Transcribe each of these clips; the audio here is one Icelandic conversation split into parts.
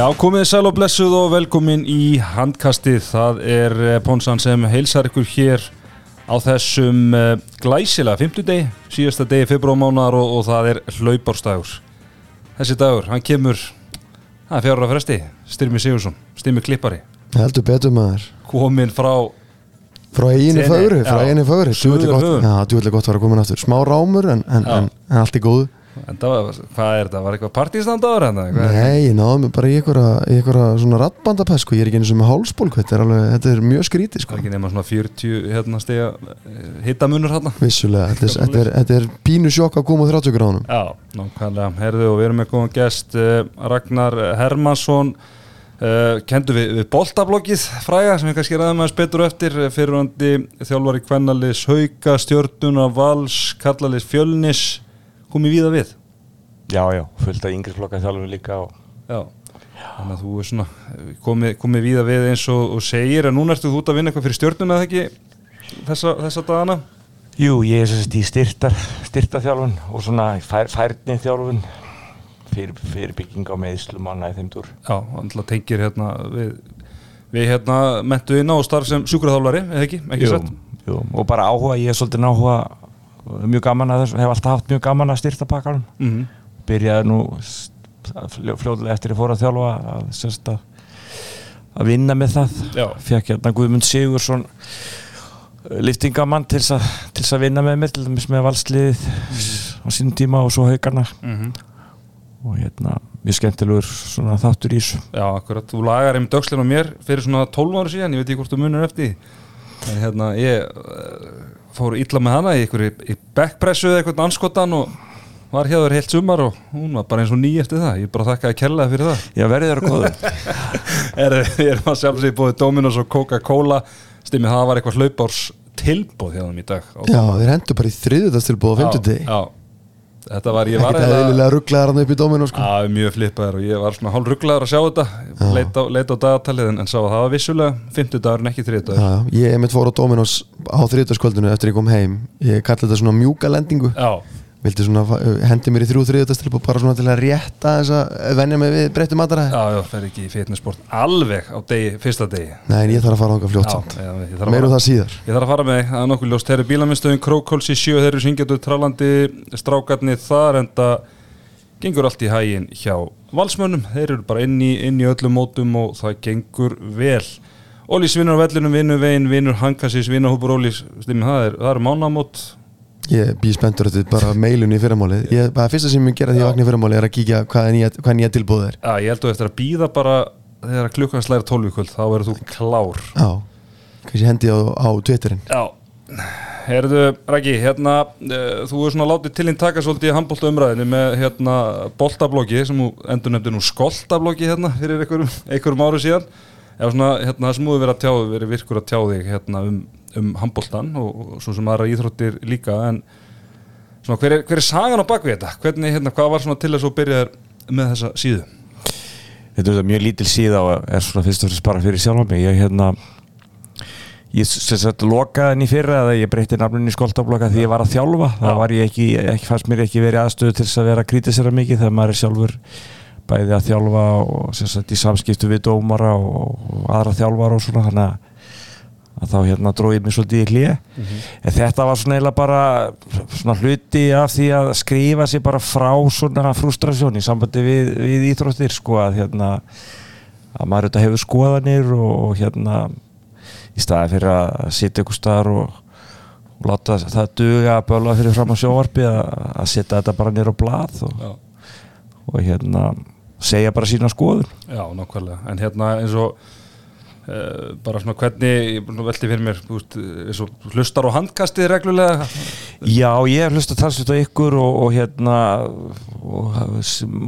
Já, komið sæl og blessuð og velkomin í handkastið. Það er eh, Ponsan sem heilsar ykkur hér á þessum uh, glæsilega 50 degi, síðasta degi februarmánar og, og það er hlaupárstagur. Þessi dagur, hann kemur, það er fjárra fresti, Styrmi Sigursson, Styrmi Klippari, Heldur betur maður komin frá, Frá Tenni, fögru, frá já. eiginu fögru Suður höfum. Já, djúvillig gott að vera komin aftur Smá rámur en, en, en, en allt er góðu en það var, hvað er þetta, var eitthvað partístandagur hérna? Nei, ég náðu mig bara í einhverja, svona rattbandapest sko. Ég er ekki eins og með hálsbólk Þetta er, alveg, þetta er mjög skrítið Það sko. er ekki nema svona 40 hérna stiga hittamunur hérna. Vissulega, þetta er, þetta, er, þetta er pínu sjokk að koma á 30 gráðunum Já, nákvæmlega, herðu og við erum með góðan gest uh, Ragnar Hermansson uh, kendu við, við boltablokkið fræga sem við kannski ræðum aðeins betur eftir eh, fyrirvandi þjálfari kvennalis Hauka, Stjörnuna, Vals Kallalis, Fjölnis komið víða við. Já, já, fullt af yngri flokka þjálfum líka og Já, þannig að þú er svona komið, komið víða við eins og, og segir en núna ertu þú út að vinna eitthvað fyrir Stjörnuna eða ekki þessa, þessa dagana? Jú, ég er sérst í styrtar, styrtarþjálfun og svona fær, færni þjálfun fyrir, fyrir bygging á meðslum á næðum túr. Já, hann tengir hérna við, við hérna mentu inn á starf sem sjúkraþjálfari, eða ekki, ekki jú, jú, og bara áhuga, ég er svolítið áhuga mjög gaman að þessu, hef alltaf haft mjög gaman að styrta pakkanum. Mm byrjaði nú s- fljó- fljótlega eftir að fóra að þjálfa að, að, að vinna með það. Já. fekk hérna Guðmund Sigursson liftingamann til þess að, þess vinna með mér til dæmis með valsliðið á sínum tíma og svo haugarna -hmm. og hérna mjög skemmtilegur svona þáttur í þessu. Já, akkurat, þú lagar einmitt dögslinn á mér fyrir svona 12 ára síðan, ég veit ekki hvort þú munir eftir en hérna, ég uh, fór illa með hana í einhverju í backpressu eða eitthvað anskotan og var hjá þér heilt sumar og hún var bara eins og ný eftir það, ég bara þakkaði kellaði fyrir það. Já, verðið þeirra góður er, Ég er maður sjálfsög búið Dominos og Coca-Cola. Stimmið það var eitthvað hlaupárs tilbúð hjá þeim í dag. Já, þeir hendur bara í þriðutastilbúð á 50 degi Já, þetta var, ég var Ekkert eðlilega rugglaðar hann upp í dóminu sko. Já, mjög flippaður og ég var svona hálf rugglaður að sjá þetta. Leit á, leit á dagatalið en, en sá að það var vissulega 50 dagur en ekki 30 dagur Já, ég mitt fór á Dominos á þriðutaskvöldinu eftir ég kom heim. Ég kalli þetta svona mjúka lendingu. Já, Vildi svona fa- hendi mér í þrjú þriðutastilbúð bara svona til að rétta þess að venja mig við breyttu mataræði? Já, já, fer ekki í fitnessport alveg á degi, fyrsta degi. Nei, en ég þarf að fara þangað fljótt. Já, samt já, ég þarf að Meir um það síðar. Ég þarf að fara með það er nokkuð ljóst. Þeir eru bílaminstöðin Krókóls í sjö Þeir eru syngjandu trálandi strákarnir þar en það gengur allt í hægin hjá valsmönnum. Þeir eru bara inn í, inn í öllum mótum og það gengur vel. Ólís vinnur á vellinum, vinnur veginn, vinnur hankasis, vinnur hópur Ólís. Stimmi, það er, það er mánamót Ég býð spenntur eftir bara meilun í fyrramáli Ég, bara fyrsta sem ég gera því ég vakna í fyrramáli er að kíkja hvað er nýja, hvað nýja tilbúð er. Já, ég held þú eftir að býða bara þegar klukkan slæðir tólvíkvöld þá verður þú klár. Já, kannski hendi á, á Twitterin Já, herðu Rækki, hérna uh, þú er svona látið til hinn taka svolítið í handbólta umræðinu með hérna boltablokki sem þú endur nefndi nú skoltablokki hérna fyrir einhverjum, einhverjum áru síðan eða svona hérna það sem hefur verið að tjá verið virkur að tjá þig hérna um, um handbóltan og, og svo sem aðra íþróttir líka en svona hver er, hver er sagan á bakvið þetta? Hvernig, hérna, hvað var til þess að þú byrjaðir með þessa síðu? Þetta er mjög lítil síða og er svona fyrst og fremst bara fyrir sjálfa mig ég hérna ég sagt lokaði henni fyrra eða ég breytti nafninu í skoltablokka því ég var að þjálfa þá var ég ekki, ekki fannst mér ekki verið aðstöðu til þess að vera að kritisera mikið þegar maður er sjálfur bæði að þjálfa og sagt í samskiptu við dómara og, aðra þjálfara og svona þannig að að þá hérna dróð ég mig svolítið í hlýja en þetta var svona eiginlega bara svona hluti af því að skrifa sér bara frá svona frustrasjón í sambandi við, við íþróttir sko að hérna að maður þetta hefur skoðanir og, og hérna í staði fyrir að sitja ykkur staðar og, og láta það duga að böla fyrir fram á sjóvarpi að, að setja þetta bara nýra á blað og, og hérna segja bara sína skoðun. Já, nákvæmlega, en hérna eins og uh, bara svona hvernig ég er búinn að velti fyrir mér, eins og hlustar á handkastið reglulega? Já, ég hef hlust að talsvita ykkur og, og hérna og,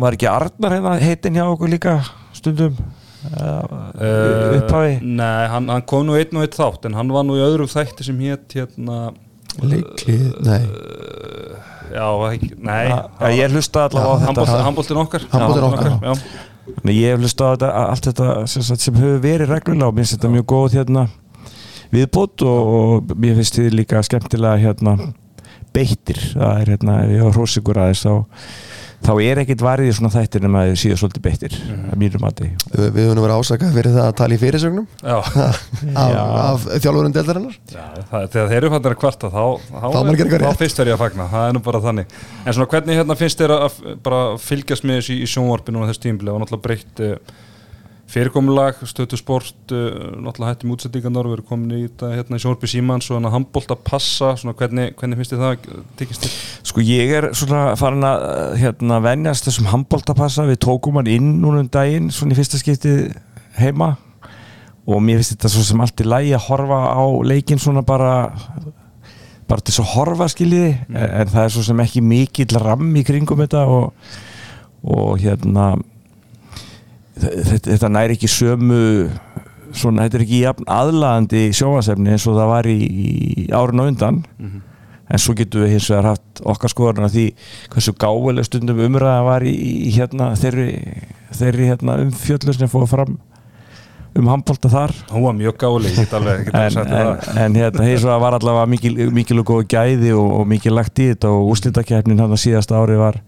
var ekki Arnar hérna heitin hjá okkur líka stundum? Uh, upphafi? Nei, hann, hann kom nú einn og einn þátt en hann var nú í öðrum þætti sem hétt hérna Leiklið, nei. uh, Já, ekki, nei. Já, ég hlusta allavega á þetta. þetta- Handbóltin okkar. Handboltinn okkar. Nei, ég hef hlust á þetta, allt þetta sem, sem hefur verið reglulega og mér finnst þetta mjög góð hérna viðbútt og, og mér finnst þið líka skemmtilega hérna beittir. Það er hérna, ég var hrósikur aðeins þá þá er ekkit varðið í svona þættir nema að þau séu svolítið beittir að mínum mati. Við við höfum verið ásakað fyrir það að tala í fyrirsögnum. Já, af, af þjálfurinn deildarinnar. Já, það, þegar þeir eru fannir að kvarta þá, þá, Þá maður eitthvað þá fyrst er ég að fagna, það er nú bara þannig. En svona hvernig hérna finnst þér að, fylgjast með þessu í, sjónvarpinu og þess tímbilið og náttúrulega breytt uh, fyrirkomulag, stötu sport uh, náttúrulega hættum útsendingarnar við erum komin í þetta hérna í sjónvarpi símans og hann að handbólt að passa, svona hvernig, hvernig finnst þér það tekist til? Sko ég er svona farin að hérna, venjast þessum handbóltapassa við tókum hann inn núna um daginn svona í fyrsta skipti heima og mér finnst þetta svo sem allt í lægi að horfa á leikinn svona bara bara til þess að horfa skiljiði Mm. en, en það er svo sem ekki mikill ramm í kringum þetta og, og hérna þetta, þetta næri ekki sömu svona, þetta er ekki jafn aðlaðandi sjónvarsefni eins og það var í, í árun og undan. En svo getum við hins vegar haft okkar skoðan því hversu gáfuleg stundum umræða var í, í hérna þeirri, þeirri hérna umfjöllur sem fóða fram um handbólta þar. Hún var mjög gáli, alveg en, en, en hérna hins vegar var allavega mikil, mikil og góð gæði og, og mikil lagt í þetta og úrslitakefnin hann að síðasta ári var,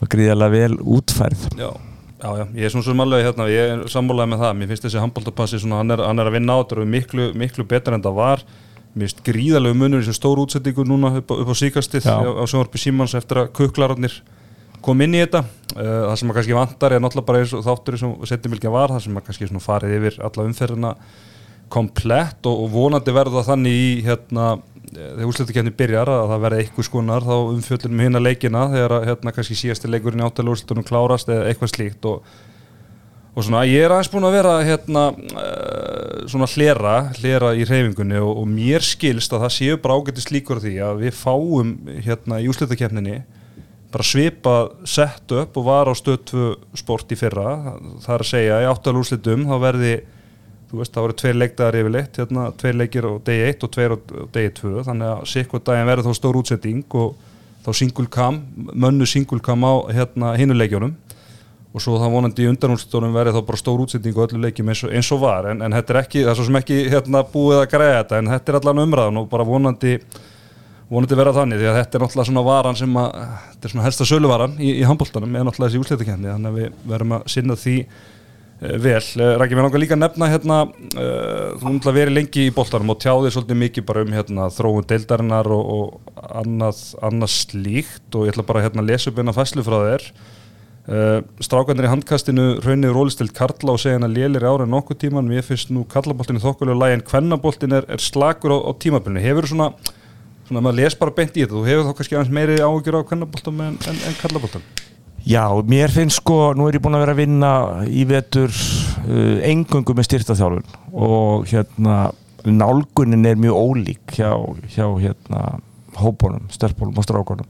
var gríðarlega vel útfærð. Já, já, já, ég er svona sem alveg hérna, ég er sammálaði með það, mér finnst þessi handbóltapassi svona, hann er, hann er að vinna á þetta og er miklu, miklu betur en það var. Mér finnst gríðalegu munur í þessu stóru útsettingu núna upp á, upp á síkastið Já. á, á sjónvarpi Símans eftir að kuklararnir kom inn í þetta. Uh, það sem að kannski vantar er náttúrulega bara eins og þáttur sem setjumilkja var, það sem að kannski svona farið yfir alla umferðina komplett og, og vonandi verður það þannig í hérna, eh, þegar úrslutukefni byrjar að það verði eitthvað skonar þá umfjöllum með hérna leikina þegar að, hérna kannski síðasti leikurinn í áttalega úrslutunum klárast eða eitthvað slíkt og, og svona ég er aðeins búin að vera hérna uh, svona hlera, hlera í reyfingunni og, og mér skilst að það séu bara ágætist líkur á því að við fáum hérna í úrslutukefninni bara svipa sett upp og var á stöðtvu sport í fyrra. Það er að segja í áttalega úrslutum þá verði þú veist, það voru tveir leikdagar yfirleitt hérna, tveir leikir á degi 1 og tveir á degi 2, þannig að sikvað daginn verður þá stór útsetting og þá singulkam, mönnu singulkam á hérna hinuleikjónum og svo það vonandi í undanúrslutunum verður þá bara stór útsetting og öllu leikjum eins og, eins og var en, en þetta er ekki, það er svo sem ekki hérna, búið að græða þetta, en þetta er allan umræðan og bara vonandi vonandi vera þannig því að þetta er náttúrulega svona varan sem að þetta er svona helsta söluvaran í, í handbóltanum vel. Uh, Rækki, mér langar líka að nefna hérna, uh, þú náttúrulega verið lengi í bóltanum og tjáðið svolítið mikið bara um hérna þróun deildarinnar og, og annað, annað slíkt og ég ætla bara að hérna lesa upp eina fæslu frá þér. Uh, strákanir í handkastinu raunir rólistild Karla og segja hann að lélir ára nokkuð tíman, mér finnst nú Karlaboltinu þokkulega lægi en kvennaboltin er, er slakur á, á tímabilinu, hefur svona svona maður les bara beint í þetta, þú hefur þá kannski aðeins meiri áhugjur á kvennaboltum en, en, en Karlaboltum Já, mér finnst sko, nú er ég búin að vera að vinna í vetur uh, engöngu með styrtaþjálfun og hérna nálgunin er mjög ólík hjá, hjá hérna hópunum, stelpunum og strákunum.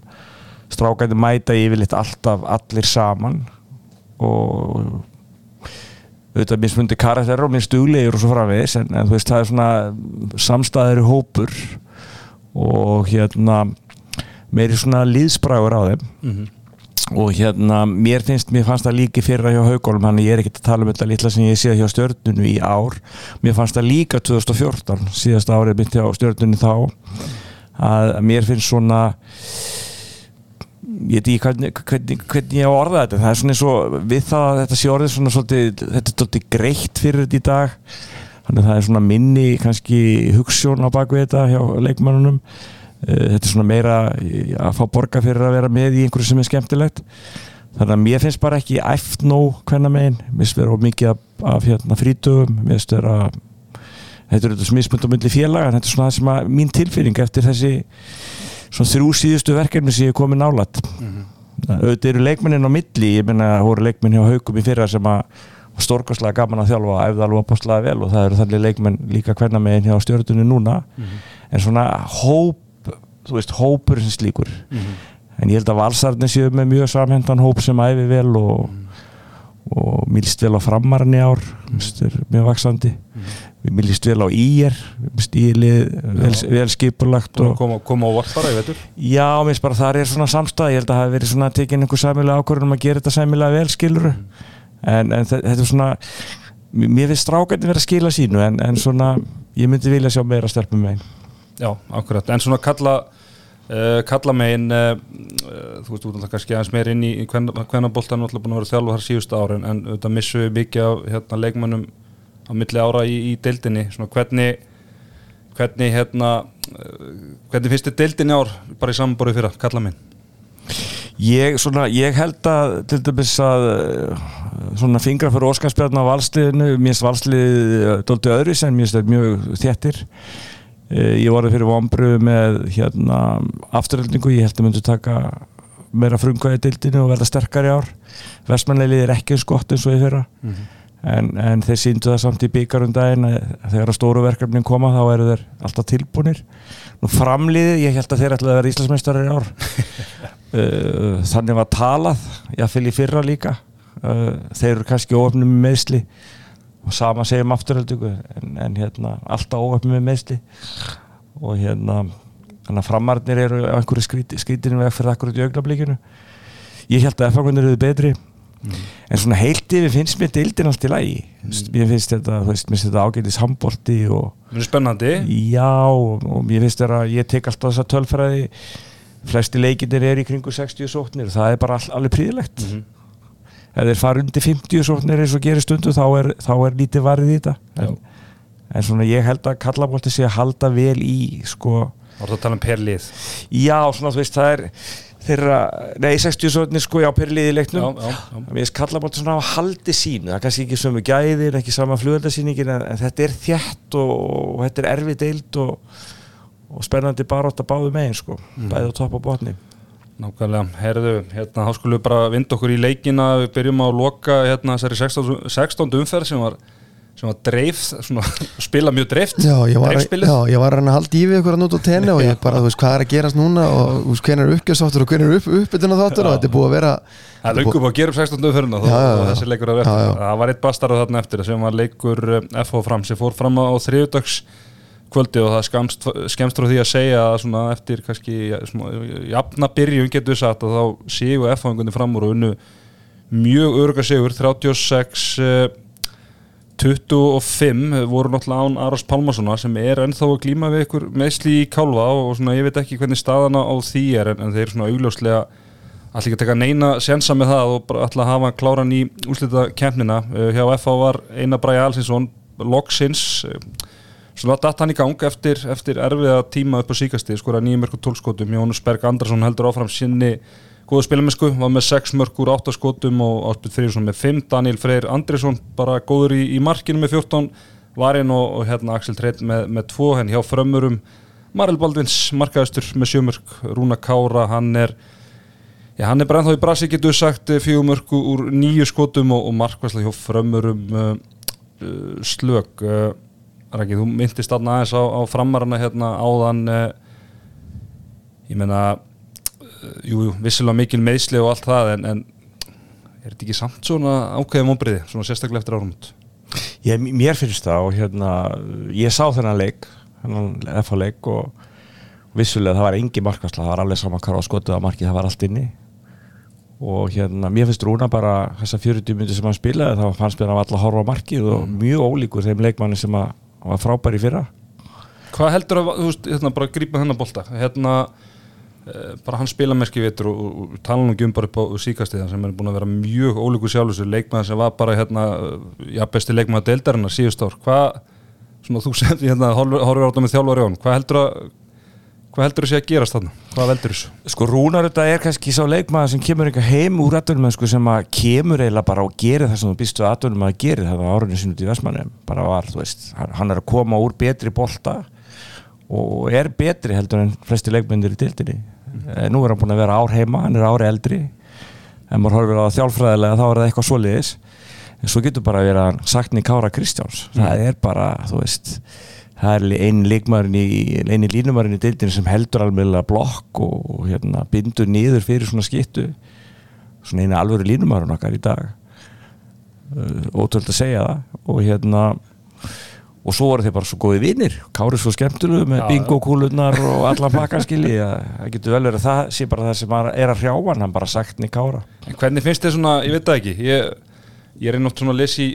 Strákandi mæta yfirleitt alltaf allir saman og auðvitað mismundi karakter og minnst uglegir og svo framvegis en, en þú veist það er svona samstæðari hópur og hérna meiri svona líðsbræður á þeim og hérna mér finnst, mér fannst það líki fyrra hjá haugólum hann ég er ekkert að tala um þetta litla sem ég sé hjá stjörnunu í ár. Mér fannst það líka 2014 síðasta árið mitt hjá stjörnunu þá að mér finnst svona ég veit ekki hvernig, hvernig, hvernig ég á orða þetta. Það er svona eins og við það að þetta sé orðið svona svolítið, þetta er svolítið greitt fyrir þetta í dag. Þannig að það er svona minni kannski hugssjón á bakvið þetta hjá leikmannunum þetta er svona meira að fá borga fyrir að vera með í einhverju sem er skemmtilegt. Þannig að mér finnst bara ekki æft nóg hvenna megin, mér finnst vera mikið af, af hérna, frítugum, mér finnst vera þetta er þetta smismund á milli félaga þetta er svona það sem að mín tilfinning eftir þessi svona þrjú síðustu verkefni sem ég komið nálat auðvitað eru leikmennin á milli. Ég menna að voru leikmenn hjá haugum í fyrra sem að var stórkastlega gaman að þjálfa æfða alveg opastlega vel og það eru þannig leikmenn líka hvenna megin hjá stjórnunni núna. En svona hóp þú veist, hópur sem slíkur. En ég held að valsarnir séu með mjög samhendan hóp sem æfi vel og, og mér líst vel á framarinn í ár mm. mjög vaksandi mm. mér líst vel á ír stílið, vel, vel skipulagt og og, koma, koma á vart bara, ég veitur já, mér finnst bara þar er svona samstæð ég held að það hafi verið svona tekin einhver sæmilega ákvörðun um að gera þetta sæmilega vel skiluru en, en þe- þetta er svona mér finnst strákandi verið að skila sínu en, en svona, ég myndi vilja sjá meira stelpum megin Já, akkurat, en svona kalla uh, kalla megin uh, þú veist, þú veist kannski aðeins meir inn í, hvernig boltan er alltaf búin að vera þjálfa þar síðustu árin en þetta missu við mikið af hérna, leikmönnum á milli ára í, í deildinni. Svona hvernig hvernig hérna uh, hvernig finnst þið deildinni ár bara í samanborið fyrra, kalla megin? Ég, svona, ég held að til dæmis að svona fingra fyrir Óskarsbjörn á valsliðinu, mér finnst valslið doldi öðru sem mér finnst þetta mjög þéttir uh, ég voru fyrir vombru með hérna afturöldingu, ég held að myndu taka meira frumkvæði dildinu og verða sterkar í ár. Vestmannleilið er ekki eins gott eins og ég fyrra. Mm -hmm. en, en þeir síndu það samt í byggarundaginn að þegar að stóru verkefnin koma þá eru þeir alltaf tilbúnir. Nú framliðið, ég held að þeir ætlaði að vera Íslandsmeistarar í ár. Uh, þannig var talað jáfnvel í fyrra líka. Uh, þeir eru kannski með meðsli og sama segjum afturöldingu en, en hérna, alltaf óöfnum með meðsli og hérna þannig að framarnir eru á einhverju skríti, skrítinu veg fyrir akkurat í augnablíkinu ég held að FH-kunir eru betri mm. en svona heilt yfir finnst mér deildin allt í lagi mm. mér finnst þetta, þetta ágætis handbólti og er spennandi já og, og mér finnst þetta ég tek alltaf þessa tölfræði flesti leikinir er í kringu 60 sóknir það er bara all, alveg príðilegt mm -hmm. Ef þeir fara undir 50 sóknir eins og gerir stundu þá er, þá er lítið varðið í þetta. En, en svona ég held að kallabólti sé að halda vel í sko. Þú ert að tala um perlið? Já, svona þú veist, það er þeirra, nei, 60 sóknir sko já, perlið í leiknum. Já, já, já. Finnst kallabólti svona að haldi sínu. Það er kannski ekki sömu gæðir, ekki sama flugöldasýningin en, en þetta er þjætt og, og þetta er erfið deild og, og spennandi barótt að báðu megin sko. Mm. bæði á topp og botni Nákvæmlega, herðu, hérna, þá skulum við bara vinda okkur í leikina, við byrjum á að loka hérna þessari 16. 16. umferð sem var, sem var dreifð, svona, spila mjög dreift, Já, ég var, já, ég var reyna að halda í við ykkur að nút á tenni og ég bara, þú veist, hvað er að gerast núna og þú veist, hvernig er uppgjörsáttur og hvernig er upp, uppbytun á þáttur og þetta er búið að vera Það er löngum að gera upp 16. umferðina og þessi leikur að verða. Það var eitt bastar á þarna eftir sem var leikur eh, FH fram sem fór fram á þriðudags kvöldi og það skemst, skemst frá því að segja að eftir kannski jafna byrjun getur við sagt að þá séu F-fangunni fram úr og unnu mjög öruga sigur 36 eh, 25 voru náttúrulega án Aros Pálmarssona sem er ennþá að glíma við ykkur meðsli í kálfa og svona ég veit ekki hvernig staðana á því er en, en þeir svona augljóslega allir ekki að taka neina sensa með það og bara ætla að hafa kláran í úslita kemnina uh, hjá FH var Einar Bræði Alsinsson loksins svona datt hann í gang eftir, eftir erfiða tíma upp á síkasti skora nýjum mörgur tólskotum Jónus Berg Andrason heldur áfram sinni góða spilamennsku, var með 6 mörgur 8 skotum og Áspil Frýrsson með 5 Daniel Freyr Andrisson bara góður í, í markinu með 14 Varinn og, og hérna Axel Treit með, með 2 henn hjá frömmurum Marel Baldvins markaðistur með 7 mörg Rúna Kára, hann er Já, hann er bara ennþá í brasi, getur sagt, fjögur mörgu úr nýju skotum og, og markværslega hjá frömmurum uh, uh, slög. Uh, Rækki, þú myndist aðna aðeins á, á framarana hérna áðan, uh, ég meina, uh, jú, jú, vissilega mikil meðsli og allt það, en, en er þetta ekki samt svona ákveðum ombriði, svona sérstaklega eftir árumut? Ég, mér finnst það og hérna, ég sá þennan leik þennan FH leik og vissulega það var engi markværsla það var alveg saman hvar á skotuð að markið það var allt inni og hérna, mér finnst Rúna bara þessa 40 myndi sem hann spilaði þá fannst mér að hann var alltaf að horfa á markið og mjög ólíkur þeim leikmanni sem að hann var frábær í fyrra. Hvað heldur að, þú veist, hérna, bara grípa hennar bolta, hérna, eh, bara hann spila merki vitur og, og, og tala nú ekki um bara upp á síkastiða sem er búin að vera mjög ólíkur sjálfsög, leikmaður sem var bara, hérna, já, besti leikmaður deildarinnar síðust ár, hvað, svona þú sem, hérna, horfir á þetta með þjálfari á hann, hvað heldur að, hvað heldur að sé að gerast þarna, hvað veldur þessu? Sko Rúnar þetta er kannski sá leikmaður sem kemur eitthvað heim úr sko, sem að kemur eiginlega bara og gerir það sem þú býstu að gera það á árunni sinu út í Vestmannum bara var, þú veist, hann, er að koma úr betri bolta og er betri heldur en flesti leikmyndir í tildinni mm. nú er hann búin að vera ár heima hann er ári eldri. En maður horfir á þjálfræðilega þá er það eitthvað svoleiðis. En svo getur bara það er einn leikmaðurinn í einn línumarinn í deildinu sem heldur alveg blokk og hérna, bindur niður fyrir svona skittu. Svona eina alvöru línumarinn okkar í dag. Uh, ótrúld að segja það. Og hérna og svo voru þeir bara svo góði vinnir Kári svo skemmtilegu með bingokúlunar og allan pakkaskili það getur vel verið að það sé bara það sem er að hrjáa hann bara sagt niður Kára. En hvernig finnst þið svona, ég veit það ekki ég, ég er einnátt svona að lesa í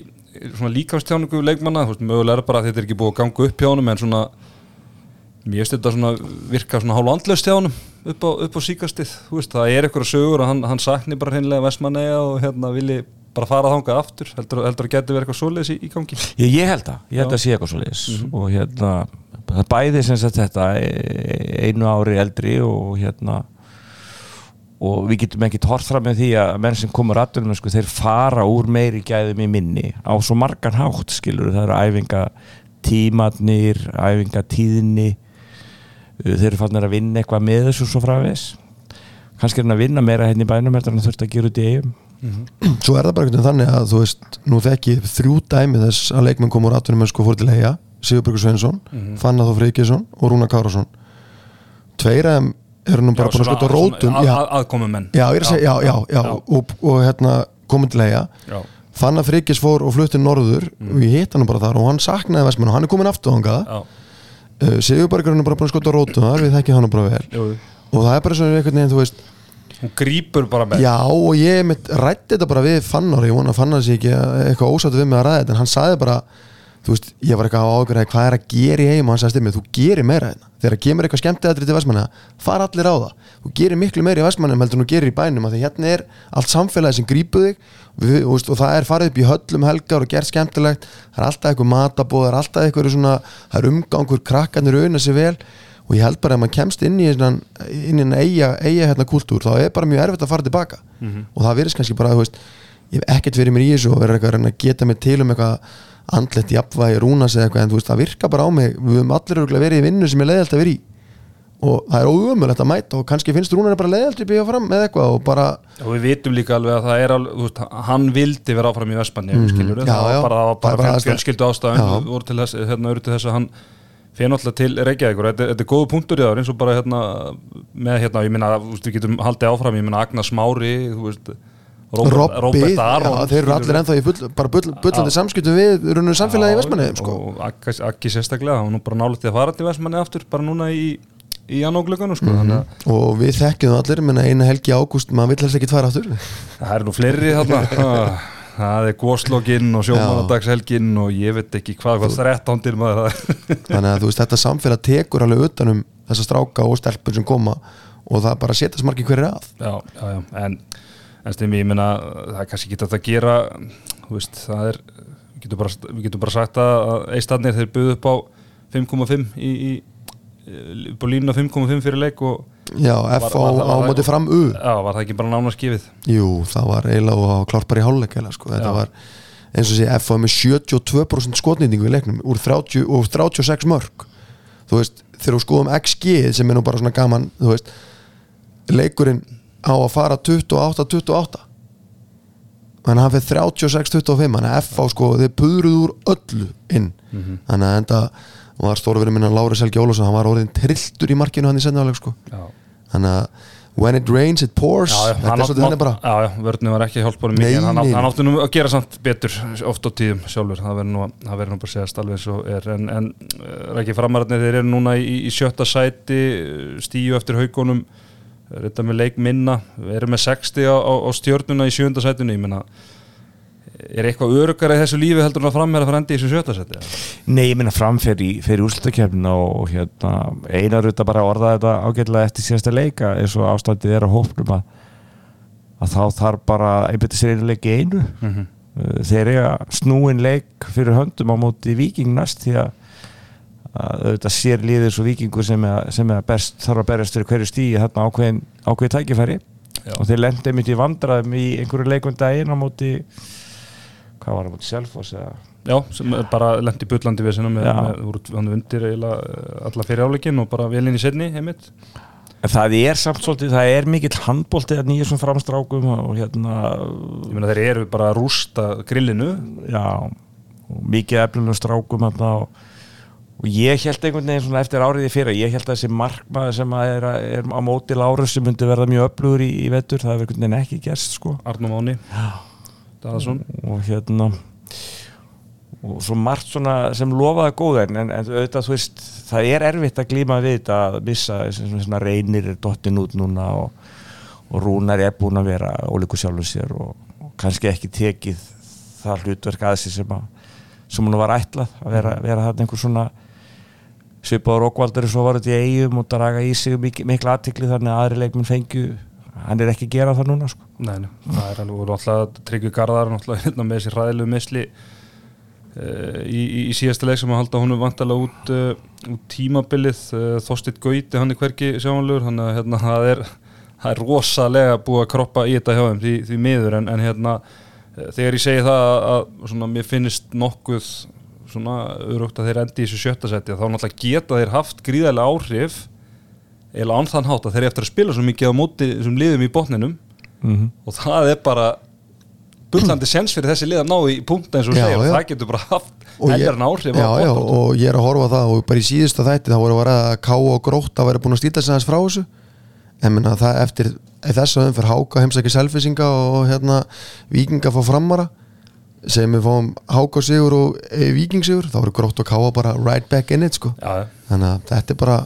svona líkamstjáningu leikmanna, þú veist, mögulega er bara að þetta er ekki búið að ganga upp hjá honum en svona Mér þetta svona virka svona hálf andlaust hjá honum upp á, upp á síkastið, þú veist, það er eitthvað sögur og hann, hann sakni bara hreinlega Vestmanneja og hérna vilji bara fara þangað aftur heldur, heldur að geti verið eitthvað svoleiðis í, í gangi. Ég, ég held að, ég held að sé eitthvað svo liðis og hérna, það bæði sem sagt þetta e- einu ári eldri og hérna og við getum ekki hort fram með því að menn sem komur aftur sko, þeir fara úr meiri gæðum í minni á svo margan hátt skilur það eru æfinga tímatnir æfinga tíðni þeir eru fannir að vinna eitthvað með þessu svo frávegis kannski er hann að vinna meira hérna í bænum heldur en hann þurft að gera út í eigum svo er það bara einhvern veginn þannig að þú veist nú þekki ég þrjú dæmi þess að leikmenn kom úr atvinnum mennsku og fór til eiga Sigurbjörgur Sveinsson, mm. -hmm. Fanna Þó Freykjesson og Rúna Kárásson tveir af þeim eru nú bara búin að skjóta rótum að, já, að, að. Og, og hérna eiga Já. Fanna Freykjes fór og flutti norður Mhm. og ég hitt hann bara þar og hann saknaði Vestmann og hann er komin aftur þangað Já. uh, Sigurbjörgur er bara búin að skjóta rótum þar við þekkjum hann bara vel og það er bara svona einhvern veginn, þú veist hún grípur bara með Já og ég rætti þetta bara við Fannar ég vona að Fannar sé ekki eitthvað ósáttu við mig að ræða þetta en hann sagði bara þú veist, ég var eitthvað á ágjörði hvað er að gera í heim og hann sagði stimmið, þú gerir meira hérna. Þegar kemur eitthvað skemmtiðatri til Vestmanna fara allir á það, þú gerir miklu meira í Vestmannum heldur en þú gerir í bænum, því hérna er allt samfélagi sem grípu þig. Við, og, veist, og það er farið upp í höllum helgar og gert skemmtilegt. Það er alltaf eitthvað matabóð, það er alltaf eitthvað svona, það er umgangur, krakkarnir auðna sér vel. Og ég held bara að maður kemst inn í en eiga, eiga hérna kúltúr þá er bara mjög erfitt að fara tilbaka. Og það virðist kannski bara, þú veist ég hef ekkert verið mér í þessu og verið eitthvað að geta mig til um eitthvað andlegt jafnvægi rúnas eða eitthvað en þú veist það virka bara á mig. Við höfum allir verið í vinnu sem er leiðalt að vera í. Og það er óumöðulegt að mæta og kannski finnst rúnar bara leiðalt að byggja fram með eitthvað og bara og við vitum líka alveg að það er alveg, veist, hann vildi vera áfram í Vespanni mm Já, það það var bara fjölskyldu ástæðum voru til þess, hérna, að hann fyrir náttúrulega til Reykjavíkur, þetta, þetta er góðu punktur í það eins og bara hérna með hérna, ég minna, þú veist, við getum haldið áfram ég minna Agnar Smári, þú veist Robert, Robert já, Aron þeir eru allir ennþá í bull, bara bull, bullandi samskiptum við raunum samfélagi í Vestmanni sko. og Aggi, Aggi sérstaklega, hann nú bara nálægt að fara til Vestmanni aftur, bara núna í í janúglöganu, sko, þannig að og við þekkjum allir, menna eina helgi ágúst maður vill helst ekki tvara aftur. Það eru nú fleiri þarna. Ah, Það er góslokinn og sjómanadagshelginn og ég veit ekki hvað, hvað þrettándir maður það er. þannig að þú veist þetta samfélag tekur alveg utanum þessa stráka og stelpur sem koma og það bara setjast margir hverju að. Já, já, já, en, en stundum ég minna, það er kannski ekki þetta að gera, veist, það er, við getum bara, við getum bara sagt að eistadnir þeir buðu upp á 5,5 í, í, upp á línuna 5,5 fyrir leik og já, F á, á móti fram U já, var það ekki bara nána skifið? jú, það var eiginlega og klárt bara í hálfleik sko. þetta var eins og sé F var með 72% skotnýtingu í leiknum úr 30, og 36 mörg þú veist, þegar við skoðum XG sem er nú bara svona gaman þú veist, leikurinn á að fara 28-28 þannig að hann fyrir 36-25 þannig að F á sko, þeir pudruð úr öllu inn. Þannig að enda var stórverið minna Lári Selgi Ólafsson hann var orðin trilltur í markinu hann í sendaðaleg sko. Já. þannig að when it rains it pours. Þetta er svolítið þannig bara. Já, já, vörðinu var ekki hjálpbórum Nei, mikið en hann, átt- hann átti nú að gera samt betur oft á tíðum sjálfur, það verður nú, nú bara að segja alveg eins og er. En, en rækki framararnir þeir eru núna í, í sjötta sæti stíu eftir haugunum reynda með leik minna, við erum með 60 á, á, á stjörnuna í sjönda sætinu ég menna, er eitthvað örugara í þessu lífi heldur en að framherra að frendi í þessu sjötta sæti Nei, ég minna fram fyrir, fyrir úrslutakefnina og hérna, einar auðvitað bara að orða þetta ágætlega eftir síðasta leika eins og ástændið er að hópnum að, að þá þarf bara að einbæti sér einu leik í einu mm -hmm. Uh, þeir eiga snúin leik fyrir höndum á móti viking næst því að, að auðvitað sér líður svo vikingur sem er, sem best þarf að berjast fyrir hverju stíi þarna ákveðin, ákveðin tækifæri Já. og þeir lendi mitt í vandraðum í einhverju leikum daginn á móti hvað var það móti Selfoss eða Já, sem bara lendi við með, Já. með, úr, hann undir eh, alla fyrir áleikin og bara vel inn í setni heimitt það er samt svolítið, það er mikill handbólti að svona framstrákum og hérna, Ég meina þeir eru bara að rústa grillinu já, og mikið eflunum strákum hérna og, og ég held einhvern veginn svona eftir áriði fyrir, ég held að þessi markmaður sem að er, er á móti Lárus sem myndi verða mjög öflugur í, í vetur, það hefur einhvern veginn ekki gerst sko. Arnum Áni og hérna og svo margt svona sem lofaði góð en, en auðvitað þú veist það er erfitt að glíma við þetta að missa svona, reynir er dottin út núna og, og rúnar er búin að vera ólíku sjálfur sér og, og kannski ekki tekið það hlutverk að sig sem að sem hún var ætlað að vera, vera þarna einhver svona svipaður okkvaldur svo var þetta í eigum og draga í sig mikil, mikla aðtikli þannig að aðri leikmenn fengju hann er ekki að gera það núna sko. Nei, nei, það er alveg, og náttúrulega Tryggvi Garðar náttúrulega hérna með þessi ræðilegu misli uh, í, í, síðasta leik sem að halda honum vantalega út, uh, út tímabilið uh, Þorstit Gauti, hann er hverki sjáanlegur, þannig að hérna, það er er rosalega búið að kroppa í þetta hjá þeim því, því miður, en, en hérna þegar ég segi það að, að svona, mér finnist nokkuð svona örugt að þeir endi í þessu sjötta seti þá náttúrulega geta þeir haft gríðarlega áhrif eða án þann hátt að þeir eftir að spila svo mikið á móti þessum liðum í botninum. Mm og það er bara bullandi sens fyrir þessi lið að ná í punkt eins og segja og það getur bara haft heljarn áhrif já, já, og ég er að horfa það og bara í síðustu þætti þá voru að vera að ká og grótt að vera búin að stýta sig aðeins frá þessu. En minna það eftir þess að fyrir háka heimsækja selfisinga og hérna vikinga fá framara sem við fáum háka sigur og e, vikingsigur þá eru grótt og káa bara right back in it sko já, þannig að þetta er bara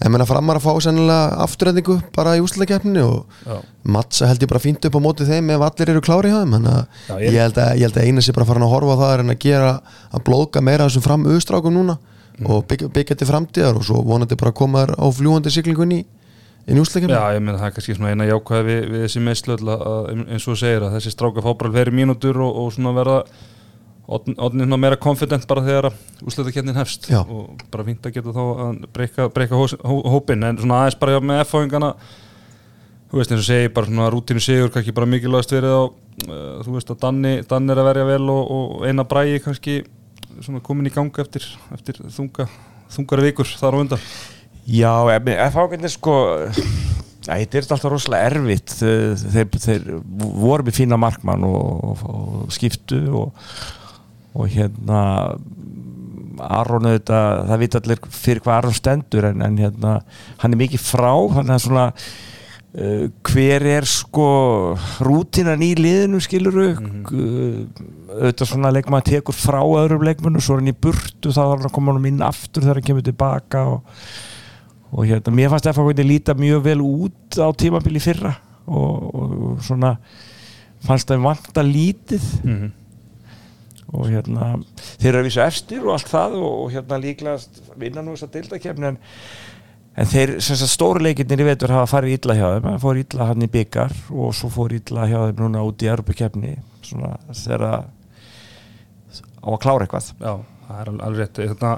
en minna framar að fá sennilega afturrendingu bara í úsleikeppninni og Já. mattsa held ég bara fínt upp á móti þeim ef allir eru klári hjá þeim þannig að ég- held að, ég held að eina sé bara farin að horfa á það er en að gera að blóka meira þessum fram auðstrákum núna Mm. og byggja, byggja til framtíðar og svo vonandi bara koma þær á fljúandi siglingun í inn í úsleikeppni já, ég meina það er kannski svona eina jákvæði við, við þessi meðslu eins og segir að þessi stráka fá bara fleiri mínútur og, og svona verða odnin meira confident bara þegar úslutakefnin hefst. Já. og bara fínt að geta þá að breyka, breyka hó, hópin en svona aðeins bara með F-fáingana þú veist eins og segi bara svona rútínu sigur kannski bara mikilvægast verið á uh, þú veist að Danni, Danni er að verja vel og, og eina bræði kannski komin í ganga eftir, eftir þunga, þungara vikur þar á undan Já, F-ákveðin sko þetta er alltaf rosalega erfitt. Þeir, þeir, voru með fína markmann og, og, og skiptu og, og hérna Aron auðvitað, það vita allir fyrir hvað Aron stendur en, en hérna, hann er mikið frá þannig að svona uh, hver er sko rútinan í liðinu skiluru mm auðvitað svona leikmann tekur frá öðrum leikmannu, svo er hann í burtu þá þarf hann að koma hann inn aftur þegar hann kemur tilbaka og og hérna, mér fannst FH líta mjög vel út á tímabili fyrra. Og, og, og svona fannst þeim vanta lítið. Mm -hmm. og hérna þeir eru að vísa efstir og allt það og, og hérna líklegast vinna nú þess að deildakefni en, en þeir, sem sagt, stóru leikirnir í vetur hafa farið illa hjá þeim. Það fór illa hann í byggar og svo fór illa hjá þeim núna út í Europakefni svona þeirra á að klára eitthvað. Já, það er alveg, rétt. Þetta,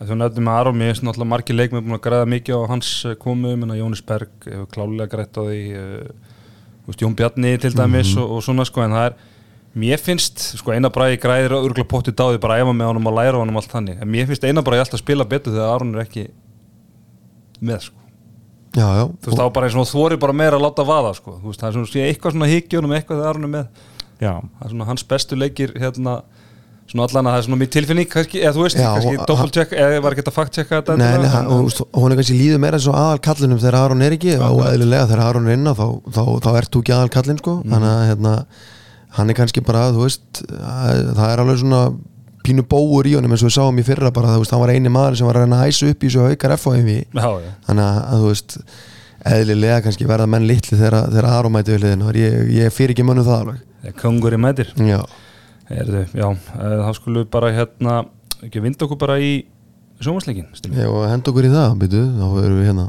þú nefnir með Aron, mér finnst náttúrulega margir leikmenn búin að græða mikið á hans eh, komu Jónis Berg hefur klálega grætt á því uh, Jón Bjarni til dæmis og, og svona sko, en það er mér finnst, sko eina bræði græðir og örgulega potti dáði bara að æfa með honum og læra honum allt þannig, en mér finnst eina bræði alltaf að spila betur þegar Aron er ekki með sko. Já, já, þú veist, þá bara eins og þorir bara meira að láta vaða sko, þú veist, það er svona sé eitthvað svona higgjónum eitthvað þegar Aron er með. Já, það er svona hans bestu leikir hérna svona allan að það er svona mér tilfinning kannski, eða þú veist, Já, kannski check eða var ekki fact checka þetta Nei, nei, hann, og, hún er kannski líður meira eins og aðal kallinum þegar Aron er ekki og eðlilega þegar Aron er inna þá, þá, þá ert þú ekki aðal kallin sko. þannig að hérna, hann er kannski bara þú veist, að- það er alveg svona pínu bóur í honum eins og við sáum í fyrra bara, þú veist, hann var eini maður sem var að reyna að hæsa upp í þessu haukar FHM já, já. þannig að, að þú veist eðlilega kannski verða menn litli þegar, þegar Já, Erðu, já, eh, þá skulum við bara hérna ekki vinda okkur bara í sjómasleikin og henda okkur í það, byrju, þá erum við hérna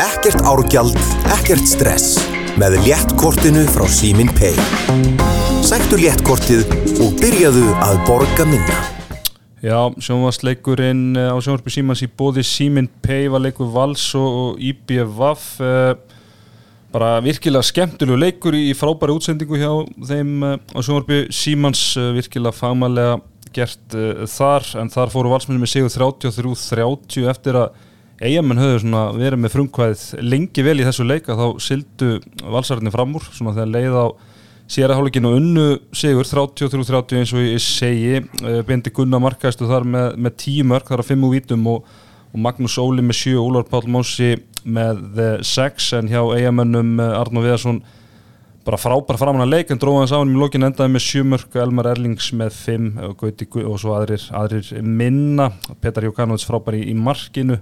Ekkert árgjald, ekkert stress með léttkortinu frá Símin Pay. Sæktu léttkortið og byrjaðu að borga minna. Já, sjómasleikurinn eh, á sjómasby Símans í bóði Símin Pay var leikur Vals og, og IBVF eh, bara virkilega skemmtilegu leikur í, frábæri útsendingu hjá þeim eh, á sjómasby Símans eh, virkilega fagmælega gert uh, þar en þar fóru valsmenni með sigur 33-30 eftir að eigamenn höfðu verið með frumkvæðið lengi vel í þessu leika. Þá sildu valsararnir fram úr svona þegar leið á sér að hálfleikin og unnu sigur 33-30 eins og ég segi. Bendi Gunnar markaðistu þar með, með 10 mörg þar að 5 úr vítum og, og Magnús Óli með 7 Úlar Páll Mósi með 6 en hjá eigamennum uh, Arnó Viðarsson bara frábær framan að leik en dróða hans á hann í lokin endaði með 7 mörg Elmar Erlings með 5 og, Gu- og svo aðrir, aðrir minna. Petar Jókanovic frábær í, í markinu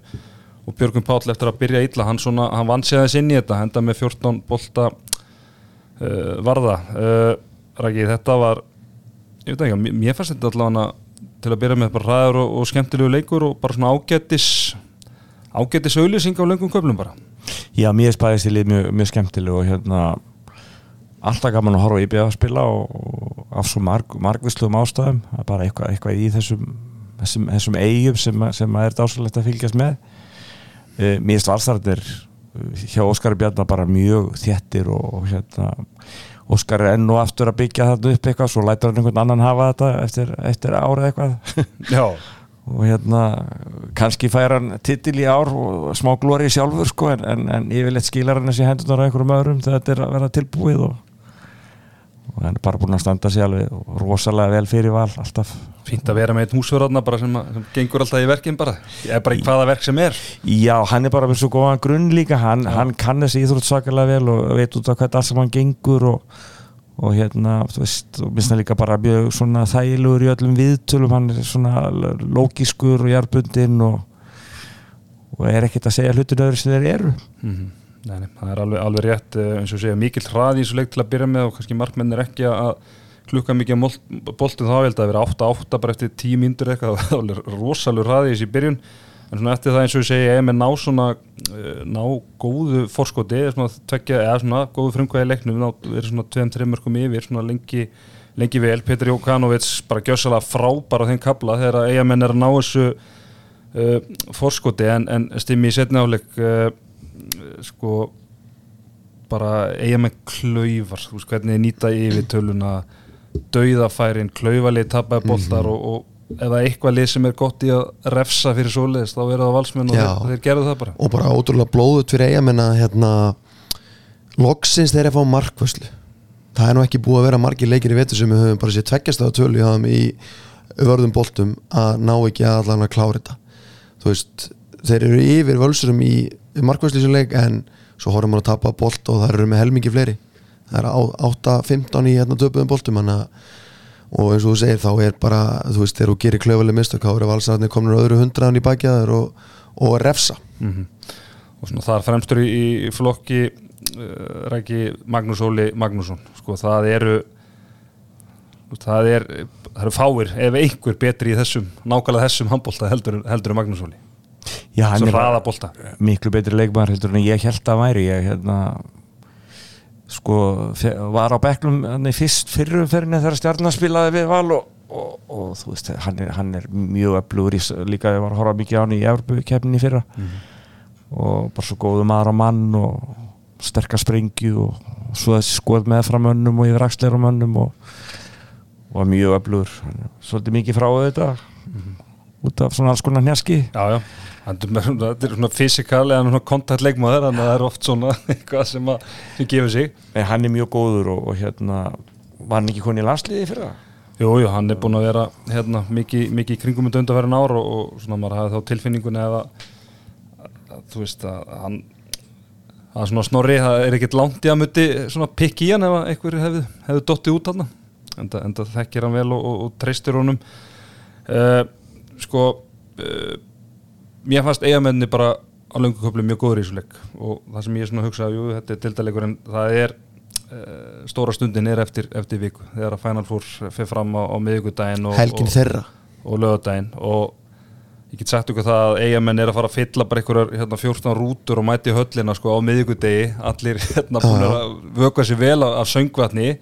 og Björgum Páll eftir að byrja illa hann, hann vann þess inn í þetta enda með 14 bolta uh, varða. Uh, Raki, þetta var ég veit ekki, mér fannst þetta allavega til að byrja með bara ræður og, og skemmtilegu leikur og bara svona ágættis ágættis auðlýsing á löngum köflum bara. Já, mér spæðist í lið mjög, mjög skemmtileg og hérna alltaf gaman að horfa í að spila og, og af svo marg, margvisluðum ástæðum. Er bara eitthvað, eitthvað í þessum þessum, þessum eigum sem, sem að er dásalegt að fylgjast með. Uh, Mér finnst valstarðir hjá Óskari Bjarnar bara mjög þéttir og, og hérna Óskar er enn og aftur að byggja þetta upp eitthvað svo lætur hann einhvern annan hafa þetta eftir, eftir árið eitthvað. Já, og hérna kannski fær hann titil í ár og smá glóri sjálfur sko en, en, en yfirleitt skilar hann þessi hendunar á einhverjum öðrum þegar þetta er að vera tilbúið og, og hann er bara búinn að standa sig alveg rosalega vel fyrir val alltaf. Fínt að vera með einn húsverðarna bara sem, að- sem gengur alltaf í verkin bara. Eða bara í hvaða verk sem er. Já, hann er bara með svo góðan grunn líka. Hann, hann kann þessi íþrótt sakalega vel og veit út af hvað allt sem hann gengur og, og hérna, þú veist og minnst hann líka bara mjög svona þægilegur í öllum viðtölum, hann er svona lókiskur og jarbundinn og, og er ekkert að segja hlutin öðru sem þeir eru. Mm Nei, nei, það er alveg, alveg rétt eh, eins og segja mikill hraði í þessu leik til að byrja með og kannski markmenn er ekki að klukka mikið á boltinn þá. Ég held að vera 8-8 bara eftir 10 mínútur eitthvað. Það alveg rosalur hraði í þessu byrjun en svona eftir það eins og ég segja ef með ná svona eh, ná góðu forskoti eða svona tvekja eða svona góðu frumkvæði leiknum ná verið svona 2-3 mörgum yfir svona lengi, lengi vel. Petri Jókanovits bara gjössalega frábara á þeim kabla þegar að eigamenn er að ná þessu uh, forskoti. En, en stimmi í setni áleik uh, sko bara eiga með klaufar þú veist hvernig nýta yfir töluna dauðafærin, klaufalið tapaði boltar og, og ef það er eitthvað lið sem er gott í að refsa fyrir svoleiðis þá er það valsmenn og þeir, þeir gerðu það bara. Og bara ótrúlega blóðut fyrir eigamenn að hérna loksins þeir eru að fá markvöslu það er nú ekki búið að vera margir leikir í vetur sem við höfum bara sér tveggjast á tölu í vörðum boltum að ná ekki að allan að klára þetta. Þú veist, þeir eru yfir völsurum í markvöslu sem leik en svo horfum við að tapa bolt og það eru með helmingi fleiri. Það er 8-15 í hérna töpuðum boltum hana, og eins og þú segir þá er bara þú veist, þegar þú gerir klöfuleg mistök þá eru valsararnir komin öðru hundraðan í bakjaður og, og refsa. Mm og svona þar fremstur í, í flokki uh, ræki Magnús Óli Magnússon. Sko það eru það er það eru fáir ef einhver betri í þessum nákvæmlega þessum handbólta heldur, heldur Magnús Óli. Já, hann er miklu betri leikmaður heldur en ég held að væri. Ég hérna sko var á beklum hann í fyrst fyrrumferðinni þegar stjarnar spilaði við val og, og, og þú veist hann er, hann er mjög öflugur í, líka ég var að horfa mikið á hann í Evropu-keppninni fyrra. Og bara svo góðu maður á mann og sterkar sprengju og, og svo þessi skoð með fram önnum og yfir axleir á mönnum og, og mjög öflugur. Er svolítið mikið frá þetta út af svona alls konar hnjaski Já, já, Þetta er svona fysikal eða svona kontaktleikmaður þannig að það er oft svona eitthvað sem, að, sem gefur sig. Nei, hann er mjög góður og, og hérna var hann ekki konið í landsliði fyrir það? Jú, jú, hann er búin að vera hérna, mikið, mikið í kringum þetta undarfærin ár og, og svona maður hafði þá tilfinningunni að, að þú veist að hann að svona snorri, það er ekkert langt í að muti svona pikk í hann ef að einhver hefði, hefði dottið út hann enda, enda þekkir hann vel og, og, og treystir honum. Uh, sko uh, mér fannst eigamenni bara á löngu köflu mjög góður í þessu leik. Og það sem ég svona hugsa, jú, þetta er tildaleikur en það er uh, stóra stundin er eftir, eftir viku þegar að Final Four fer fram á, á miðvikudaginn og, helgin og, þeirra. og lögadaginn og ég get sagt ykkur það að eigamenn er að fara að fylla bara einhverjar hérna, 14 rútur og mæti höllina sko á miðvikudegi. Allir hérna að vöka sér vel af, söngvatni.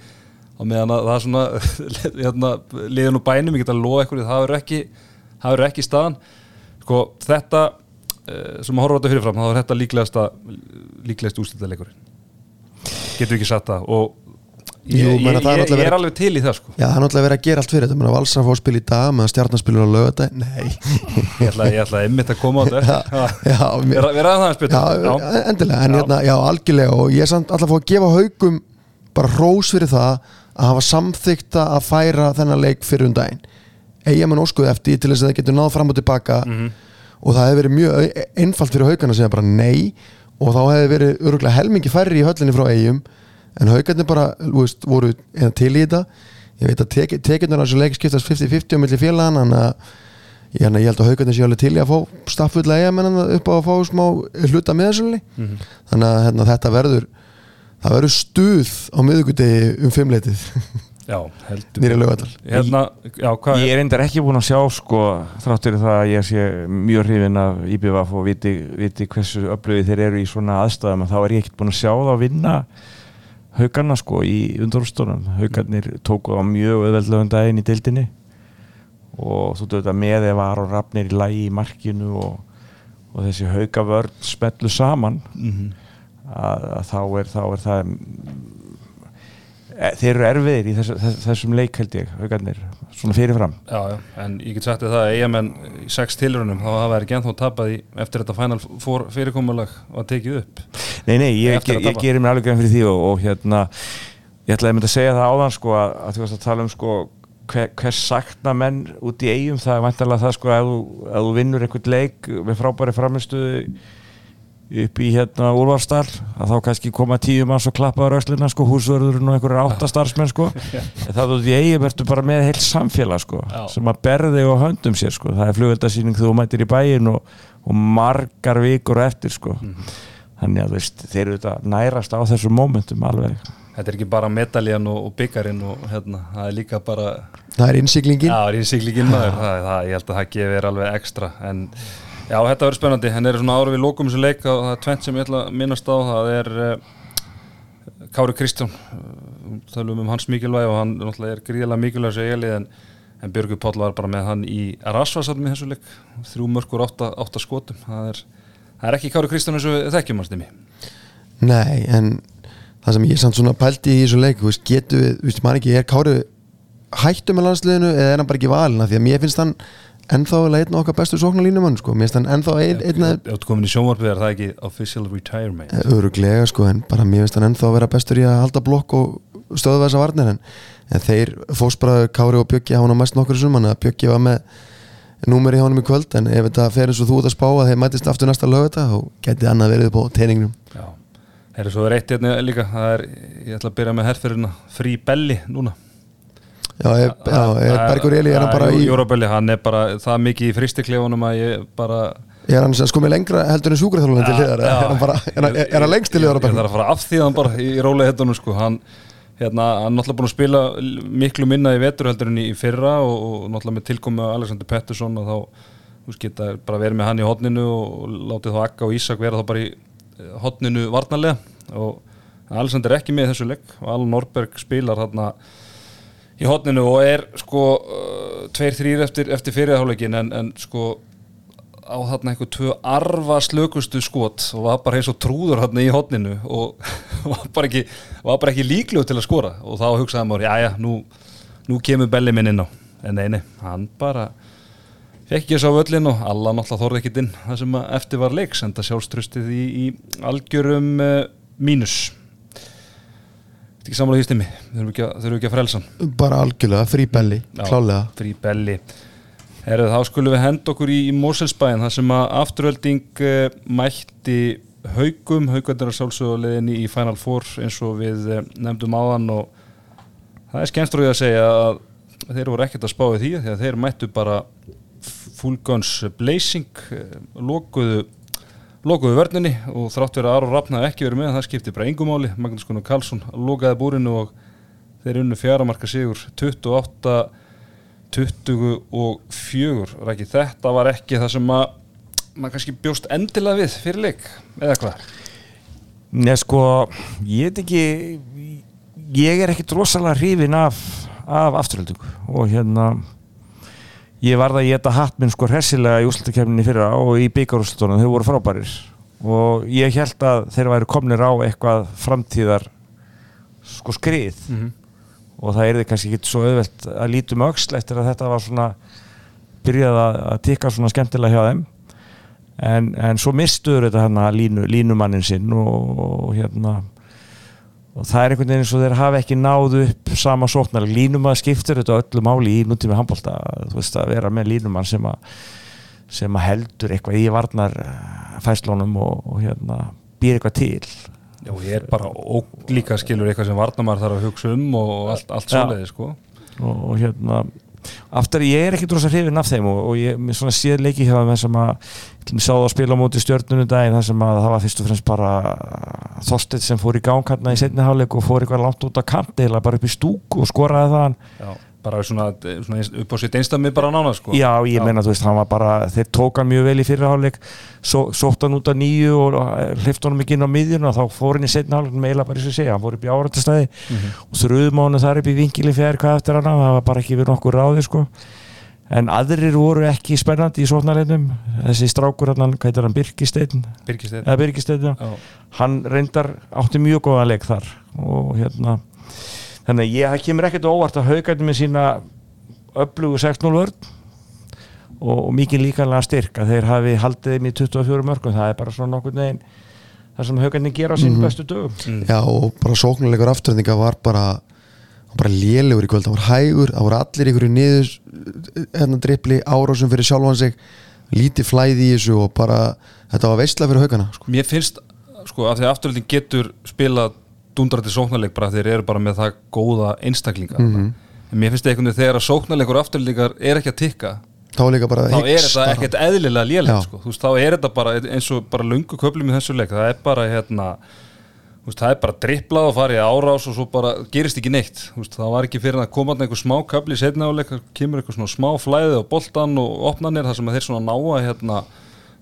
Og meðan að það er svona hérna, liðan úr bænum, ég get að lofa ykkur það verður ekki, það verður ekki staðan. Sko þetta eh, sem að horfa þetta fyrirfram, þá er þetta líklegasta líklegast úrslitaleikurinn. Getur ekki satt það? Og ég, Jú, ég, ég, er ég, er alveg til í það sko. Já, það er náttúrulega verið að gera allt fyrir þetta. Valsar fá að spila í dag meðan stjarnaspilur á lögadag Nei. Ég ætla, ég ætla einmitt að koma á þetta. Vera að það að spila Já, endilega, en Já. hérna, já, algjörlega. Og ég er samt alltaf að fá að gefa haugum bara hrós fyrir það að hafa samþykta að færa þennan leik fyrir um daginn eiga mann óskuð eftir til þess að það getur náð fram og tilbaka. Og það hefði verið mjög einfalt fyrir haugana að segja bara nei. Og þá hefði verið öruglega helmingi færri í höllinni frá eigum en haugarnir bara, veist, voru til í þetta. Ég veit að tek, tekjurnar á þessu leik skiptast 50-50 á milli félagan þannig að ég, ég held að haugarnir séu alveg til í að fá staffullega eigamennan upp á að fá smá hluta með þessu þannig að hérna, þetta verður það verður stuð á miðugudegi um fimmleitið Já, heldur nýri lögadal Hérna, já, hvað Ég er reyndar ekki búin að sjá sko þráttur það að ég sé mjög hrifin af IBVF og viti, viti hversu öflugið þeir eru í svona aðstæðum að þá er ég ekkert búin að sjá það að vinna haugarna sko í undarústunum haugarnir tóku á mjög öðveldlegum daginn í dildinni og þú veit að með ef var og rafnir í lægi í markinu og, og þessi haugavörn smellu saman. Mhm. að, að þá, er, þá er það þeir eru erfiðir í þess, þess, þessum leik held ég haugarnir, svona fyrirfram. Já, já, en ég get sagt þér það að eigamenn í sex tilrunum, þá hafa þeir ekki ennþá tapað í eftir þetta Final fyrirkomulag var tekið upp. Nei, nei, ég, ég, að ég gerir mér alveg grein fyrir því og, og hérna ég ætlaði að mynda að segja það áðan sko að, að þú varst að tala um sko hver, hver sakna menn út í eigum það er vantarlega það sko að þú, ef þú vinnur einhvern leik með frábæri framistuðu upp í hérna úrvarstal að þá kannski koma tíu manns og klappa á röslina sko, húsvörðurinn og einhverjur áttastarsmenn sko. En það í eigum ertu bara með heilt samfélag sko, Já. sem að berði og höndum sér sko, það er flugveldasýning þú mætir í bæin og, og margar vikur á eftir sko. Þannig að þú veist, þeir eru þetta nærast á þessum mómentum alveg. Þetta er ekki bara medaljan og, og byggarinn og hérna, það er líka bara það er innsiklingin Já, það er innsiklingin maður. Það, það, ég held að það gefur alveg ekstra en já, þetta verður spennandi. En er svona ára við lókum þessu leik og það er tvent sem ég ætla að minnast á. Það er uh, Kári Kristján. Tölum um hans mikilvæg og hann er gríðilega mikilvæg þessu eiginlið en, en Björgur Páll var bara með hann í Rasvarsatmi þessu leik. Þrjú mörkur átta, átta skotum. Það er, það er ekki Kári Kristján eins og þekkjum hans nými nei, en það sem ég samt svona pældi í þessu leik þú veist, getur við, þú veist, maður ekki, er Kári hættu með landsliðinu eða er hann bara ekki valina því að mér finnst hann ennþá einn okkar bestu sóknarlínumann sko, mér finnst hann ennþá ein, einn af Ef þú komin í sjónvarpið er það ekki official retirement? Öruglega sko, en bara mér finnst hann ennþá að vera bestur í að halda blokk og stöða þessa varnir en, en þeir fósbræður Kári og Bjöggi hafa hann á mest nokkur suman að Bjöggi var með númer í honum í kvöld en ef þetta fer eins og þú ert að spá að þeir mætist aftur næsta lög þetta þá geti annað verið upp á teiningnum Já, það er svo er hérna er, ég Já, er, já, er Bergur Eli er hann bara í Jóra Belli, hann er bara það mikið í fristiklefunum að ég bara er hann sko með lengra heldur en sjúkraþjálfun til Já, hliðar já. er hann, er, er lengst til hliðar á ég þarf að fara af því hann bara í, rólega hettunum sko. Hann hérna, hann náttúrulega búin að spila miklu minna í vetur heldur en í fyrra og, og náttúrulega með tilkomu Alexander Pettersson og þá, þú veist, geta bara verið með hann í hotninu og látið þá Akka og Ísak vera þá bara í eh, hotninu varnarlega. Og Alexander er ekki með þessu legg og Alan Norberg spilar þarna í hotninu og er sko uh, tveir þrýr eftir, eftir fyrirháleikin en, en sko á þarna einhver tvö arfa slökustu skot og var bara eins og trúður þarna í hotninu og var bara ekki, ekki líklegur til að skora. Og þá hugsaði maður, já já, nú, nú kemur belli minn inn á. En nei, nei, hann bara fekk ekki þess á völlin og alla náttúrulega þorði ekkit inn það sem eftir var leiks en það sjálfströstið í, í algjörum uh, mínus Þetta ekki samlega því stimmi, þurfum ekki, ekki að frelsa bara algjörlega, frí belli, Já, klálega Frí belli Herðu, þá skulum við henda okkur í, í Moselsbæin þar sem að afturölding uh, mætti haugum haugvendur að sjálfsöguleginni í Final Four eins og við uh, nefndum áðan. Og það er skemmstrúið að segja að þeir voru ekkert að spá í því því að þeir mættu bara full guns blazing uh, lokuðu lokuðu vörninni og þrátt verið að Aron Rafn hafi ekki verið með það skipti bara engumáli Magnús Gunnar Karlsson lokaði búrinu og þeir unnu fjaramarka sigur 28 24 Rækki, þetta var ekki það sem að maður kannski bjóst endilega við fyrir leik, eða hvað? Nei sko, ég veit ekki ég er ekkit rosalega hrifin af, af afturhaldingu og hérna ég varð að geta hatt minn sko hressilega í úslutakefninni fyrra og í byggarúslutunum þau voru frábærir. Og ég held að þeir væri komnir á eitthvað framtíðar sko skrið. Og það er þið kannski ekki svo auðvelt að lítum öxl eftir að þetta var svona byrjað að, að tikka svona skemmtilega hjá þeim. En, en svo mistuður þetta hérna línu, línumannin sinn og, og hérna og það er einhvern veginn eins og þeir hafa ekki náðu upp sama sóknar, línumann skiptur þetta öllu máli í nútími handbólta þú veist að vera með línumann sem að sem að heldur eitthvað í varnar fæslónum og, og hérna býr eitthvað til. Já, ég er bara ólíka skilur eitthvað sem Varnamar þarf að hugsa um og allt, allt svoleiði sko. Og, og hérna aftur ég er ekki drosa hrifin af þeim og, og ég svona séð leiki hjá þeim sem að til mig sá það að spila á móti stjörnunum daginn þar sem að það var fyrst og fremst bara Þorstedt sem fór í gangkanna í setni hálfleik og fór eitthvað langt út af kant eða bara upp í stúk og skoraði það Já, bara svona, svona upp á sitt einstami bara nána sko. Já, ég meina, þú veist, hann var bara þeir tók hann mjög vel í fyrirháleik sótt hann út af nýju og hlifta hann ekki inn á miðjun og þá fór hann í setna hálfleik með eila bara eins og segja, hann fór upp í árættastæði og þrjuðum á hann þar upp í vingili fjær hvað eftir hann, það var bara ekki við nokkur ráði sko. en aðrir voru ekki spennandi í sóknarleginum þessi strákur hann, hvað heitir hann, já. Já. hann reyndar átti mjög góða leik þar og hérna þannig að ég kemur ekkert óvart að haugætti með sína öflugu 6-0 vörn og, og mikið líkanlega styrk að þeir hafi haldið þeim í 24 mörgum. Það er bara svona nokkur neginn það sem haugættin gera á sínum bestu dögum. Já og bara sóknulegur afturhendinga var bara bara lélegur í kvöld, það var hægur það voru allir ykkur í niður hérna drippli, árásum fyrir sjálfan sig lítið flæði í þessu og bara þetta var veistlega fyrir haugana sko. Mér finnst, sko, af því að afturöldin getur spilað dundrati sóknarleik bara þeir eru bara með það góða einstaklinga Mhm. en mér finnst einhvern veginn þegar að sóknarleikur afturöldingar er ekki að tikka þá þá er þetta ekkert eðlilega Já. lélegt sko. Þá er þetta bara eins og bara lungu köflum í þessu leik, það er bara hérna veist, það er bara dripplað og farið árás og svo bara gerist ekki neitt veist, það var ekki fyrir að koma einhver smá köfli í setna áleik, það kemur einhver svona smá flæði á boltan og opnanir þar sem þeir svona ná að hérna,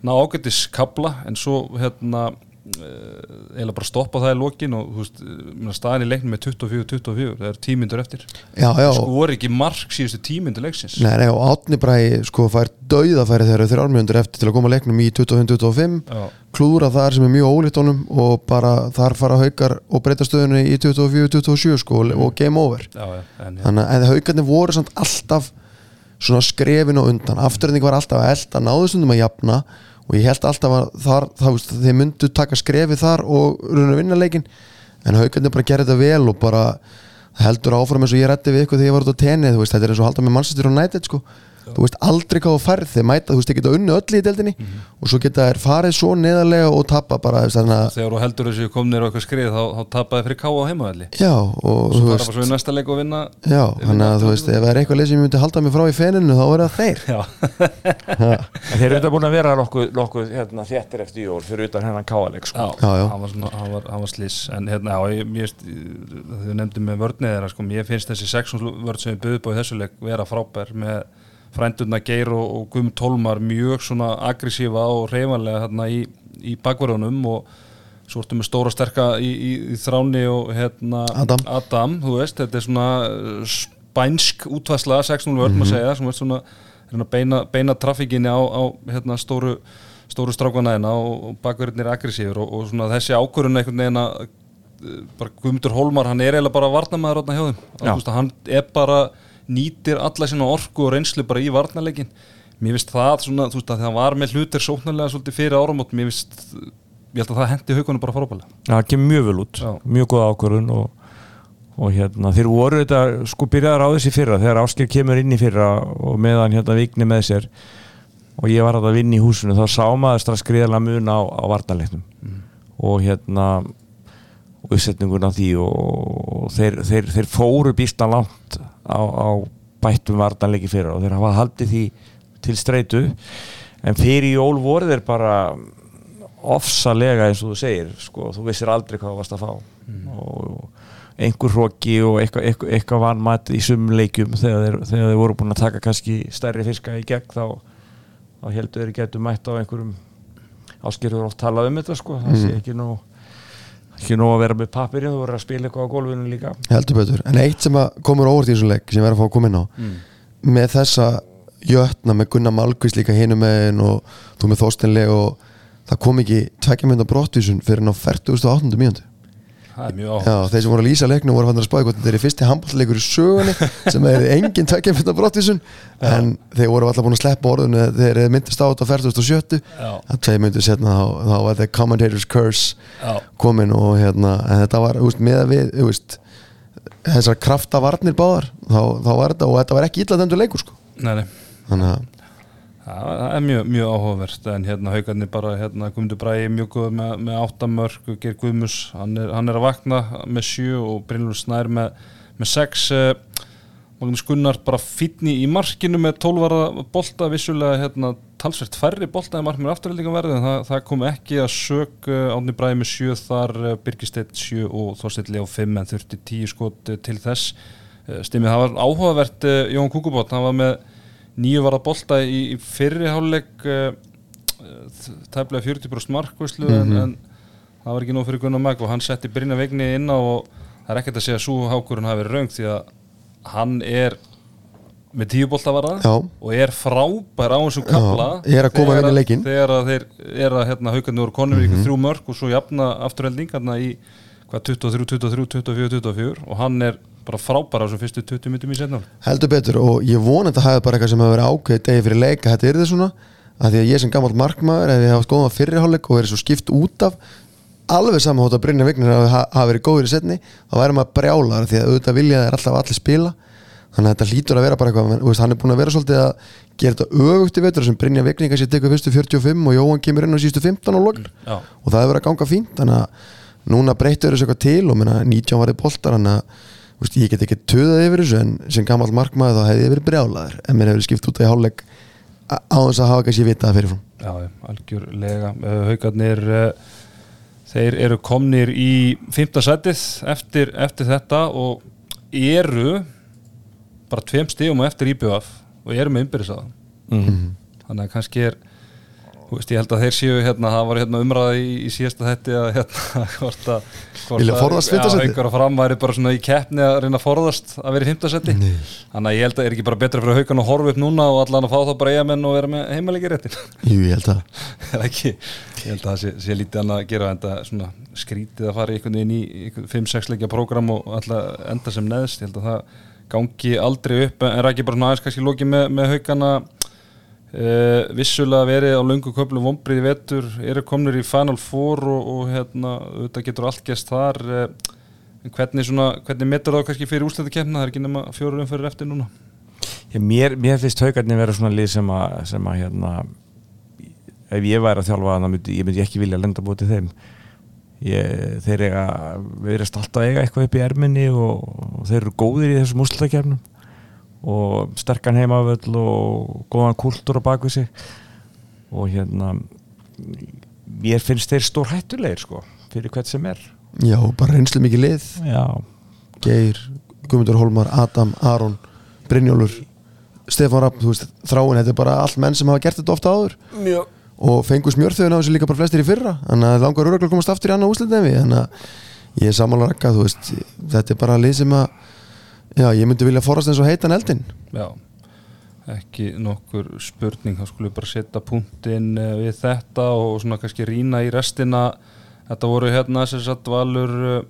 ná ágættis kabla en svo hérna eh, eiginlega bara stoppa það í lokin og veist, minna, staðan í leiknum með 24-24 það er tímyndur eftir. Já, já, skor ekki mark síðustu tímyndur leiksins. Nei, nei, og Átni Bræði sko fær dauðafæri þegar þeir ármjöndur eftir til að koma leiknum í 25-25 Já. klúra þar sem er mjög ólíkt honum og bara þar fara haukar og breyta stöðunni í 24-27 sko og- og game over. Já, en, þannig að haukarnir voru samt alltaf svona skrefin og undan. Afturhending var alltaf að elda náðu stundum að jafna og ég held alltaf að þar, veist, þeir myndu taka skrefið þar og runna vinna leikin en haukarnir bara gerði þetta vel og bara það heldur áfram eins og ég rætti við ykkur þegar ég var út á tenni þetta er eins og halda með Manchester United sko. Þú veist aldrei hvað þú færð þeir mæta, þú veist, þeir geta unni öll í deildinni og svo geta þær farið svo neðarlega og tapa bara, þú þegar þú heldur þessu komnir á eitthvað skrið þá, þá tapaði fyrir káa á heimavelli. Já, og þú veist bara svo í næsta leik og vinna já, þannig að þú veist, ef það er eitthvað leið sem ég myndi halda mig frá í feninu þá er það þeir. Já, En þeir eru þetta búin að vera nokkuð, nokkuð hérna, þéttir eftir jól fyrir utan hennan káaleg sko. já, Já, já. hann var, svona, hann var, hann var slís en hérna, já, ég, mér, þau nefndu með vörnið þeirra, sko, ég finnst þessi frændurna Geir og, og Guðm Tólmar mjög svona aggressífa og reyfanlega hérna í, í bakverðunum og svo ertu með stóra sterka í, í, í þráni og hérna Adam. Adam, þú veist, þetta er svona uh, spænsk útvæsla 6-0 vörn maður segja, sem er svona að beina, beina trafikkinni á, á hérna, stóru, stóru strákana hérna og, og bakverðinir aggressífur og, og svona þessi ákvörðun einhvern veginn að uh, bara Guðmundur Hólmar, hann er eiginlega bara varnamæður átna hjá þeim, hann er bara nýtir alla sína orku og reynslu bara í varnarleikin mér finnst það svona, þú veist að það var með hlutir sóknarlega svolítið fyrir áramót mér finnst, ég held að það hendi haugunum bara frábælega Já, það kemur mjög vel út, Já. mjög góð ákvörðun og, og hérna, þeir voru þetta sko byrjaðar á þessi fyrra, þegar Ásker kemur inn í fyrra og meðan hérna vikni með sér og ég var að vinna í húsinu þá sá maður strax gríðarlega mun á, á varnarleiknum. Og hérna uppsetningun af því og, og þeir, þeir, þeir fóru býstan langt á, á bættum varnarleiki fyrra og þeir hafa haldið því til streitu en fyrir jól voru þeir bara ofsalega eins og þú segir sko, þú vissir aldrei hvað þú varst að fá. Og einhver hróki og eitthvað, eitthvað, eitthvað vanmat í sumleikjum þegar þeir, þegar þeir voru búin að taka kannski stærri fiska í gegn þá, þá heldur þeir getur mætt á einhverjum. Áskýrður oft talað um þetta sko, það sé ekki nú ekki nú að vera með pappirinn þú verður að spila eitthvað á gólfinu líka. Heldur betur, en eitt sem komur óvart í þessum leik sem ég verð að fá að koma inn á með þessa jötna með Gunnar Malkvist líka hinum megin og þú með Þorstenlega og það kom ekki tvekja mynda brottvísun fyrir ná 40.800 mínútu það er mjög Já, áhuga þeir sem voru að lýsa leiknum voru fannar að spáði hvort þetta er fyrsti handballleikur í sögunni sem er engin tvekja mynda brottvísun en þeir voru alltaf búin að sleppa orðinu þeir eru myndist á 40.70 Já. að tvei myndir setna þá, þá var þetta commentator's curse komin og hérna en þetta var úst, með að við úst, þessar krafta varnir báðar þá, þá var þetta og þetta var ekki illa dæmdu leikur sko. Nei, nei. þannig að Það er mjög, mjög áhugavert en hérna haugarnir bara hérna Guðmundur Bræði mjög góð með, með áttamörk og Geir Guðmus, hann er, hann er að vakna með sjö og Brynlur Snær með, með sex eh, Magnús Gunnar bara fínni í markinu með 12 varða bolta vissulega hérna, talsvert færri bolta en markmið afturhaldingum verði en það, það kom ekki að sög uh, Átni Bræði með 7 þar uh, Birgisteit 7 og Þorstein Leo 5 en þurfti 10 skot til þess. Stimmið, það var áhugavert Jón Kúkubót, hann var með nýju varða bolta í, í fyrri hálfleik uh, tæflega 40% markvæslu en, en það var ekki nóg fyrir Gunnar Mag og hann setti Brynja Vigni inn á og það er ekkert að segja að svo hákurinn hafi verið raung því að hann er með tíu bolta varða og er frábær á þessum að koma þegar leikinn. þegar að þeir er að hérna, haugarnir voru konur ykkur þrjú mörg og svo jafna afturhelding hérna í hvað, 23, 23, 24, 24 og hann er bara frábær á þessum fyrstu 20 minnum í setna heldur betur og ég vona að þetta hafi bara eitthvað sem hafi verið ákveðið degi fyrir leik að þetta er þið svona að því að ég sem gammal markmaður ef ég hafa skoðað fyrirháleik og verið svo skipt út af alveg saman hótt að Brynja Vignir hafi, hafi verið góður í setni þá væri maður brjálar því að auðvitað vilja þeir alltaf allir spila. Þannig að þetta lítur að vera bara eitthvað þú veist, hann er búin að vera svolítið að gera þetta öfugt í vetur sem Brynja Vignir kannski tekur fyrstu 45 og Jóhann kemur inn á sístu 15 og lokn Já. og það hefur verið að ganga fínt þannig að núna breytur þessu eitthvað til og minna 19 varði boltar þannig að veist, ég get ekki töðað yfir þessu en sem gammal markmaður þá hefði ég verið brjálaður en mér hefur verið skipt út í hálfleik á á þess að hafa kannski vitað það fyrirfram Já, algjörlega. Uh, Haukarnir uh, þeir eru komnir í fymta sætið eftir, eftir þetta og eru bara tveim stígum á eftir IBF og eru með umbyrðisaða mm. þannig að kannski er veist, ég held að þeir séu hérna, það var hérna umræða í, í síðasta hætti að hérna, hvort að hvort að- forðast fimmta Já, sæti? einhver að fram væri bara svona í keppni að reyna að forðast að vera í fymtasetti þannig að ég held að er ekki bara betra fyrir haukan að horfa upp núna og allan að fá þá bara eigamenn og vera með heimalegi réttin Jú, ég held að er ekki, ég held að það sé, sé lítið annað að gera en það svona skrítið að fara í einhvern veginn í 5-6 leikja prógram og alltaf enda sem neðst, ég held að það gangi aldrei upp, en er ekki bara svona aðeins kannski lókið með, með haugana uh, vissulega verið á löngu köflum vombriði vetur, eru komnir í Final Four og, og hérna þetta getur allt gæst þar uh, hvernig svona, hvernig metur það kannski fyrir úsleitakefna, það er ekki nema fjóru umfyrir eftir núna. Já, mér, mér finnst haugarnir vera svona lið sem að, sem að hérna, ef ég væri að þjálfa þannig myndi ég myndi ekki vilja lenda búið til þeim. Ég, þeir eiga við erum alltaf að eiga eitthvað upp í erminni og, og þeir eru góðir í þessum úrslutakefnum og sterkan heimavöll og góðan kultúr á bakvið sig. Og hérna mér finnst þeir stór hættulegir sko, fyrir hvert sem er. Já, bara reynslu mikið lið. Já, Geir, Guðmundur Hólmar, Adam, Aron Brynjólfur Stefán Rapp, þú veist, þráin, þetta er bara allt menn sem hafa gert þetta ofta áður. Mjög og fengu smjörþöðun á þessu líka bara flestir í fyrra. Þannig að langar öruglega komast aftur í annað úslit en við. Þannig að ég er sammála rakka þú veist, þetta er bara lið sem að já, ég myndi vilja forast eins og heitan eldin Já, ekki nokkur spurning, þá skulum við bara setja punktinn eh, við þetta og svona kannski rýna í restina. Þetta voru hérna sem sagt Valur eh,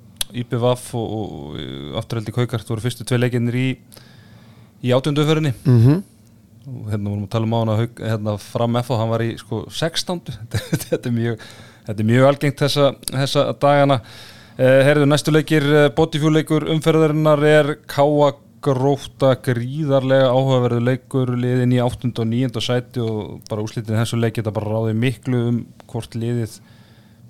IPVAF og, og eh, afturhaldi Kaukart voru fyrstu tvei leikinnir í í átjönduferðinni mm og hérna vorum við að tala um á hana hérna, fram F og hann var í sko 16 þetta er mjög þetta er mjög algengt þessa, þessa dagana. eh, herðu næstu leikir eh, botifjúleikur umferðarinnar er Káa gróta gríðarlega áhugaverðu leikur liðin í 8. og 9. sæti og bara úslitin þessu leik geta bara ráðið miklu um hvort liðið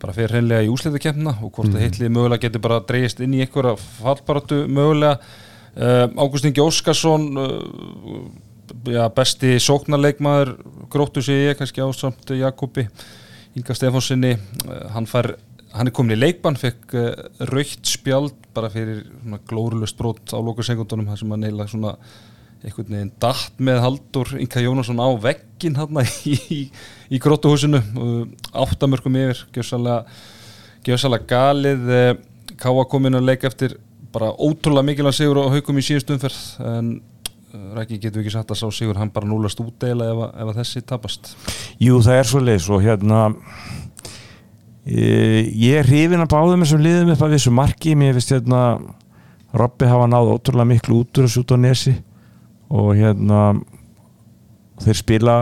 bara fyrir hreinlega í úslitakefna og hvort að heitlið mögulega getur bara dreigist inn í einhverja fallbaratu mögulega uh, Ágúst Ingi Óskarsson uh, já, besti sóknarleikmaður gróttu sig ég kannski ásamt Jakobi Inga Stefánsinni uh, hann fær hann er komin í leikbann, fekk uh, raukt spjald bara fyrir glórulust brot á lokasekundunum þar sem hann eiginlega svona einhvern veginn datt með Haldur Inga Jónasson á veggin hann í, í, í grótuhúsinu áttamörkum yfir gjössalega galið. Eh, Káa komin að leika eftir bara ótrúlega mikilvæg sigur á haugum í síðust umferð en eh, Rækki getur ekki sagt að sá sigur hann bara núlast útdeila ef, ef að þessi tapast? Jú, það er svo leis og hérna ég er hrifin að báðum þessum liðum upp að þessu marki mér finnst hérna Robby hafa náð ótrúlega miklu út úr þessu út á nesi og hérna þeir spila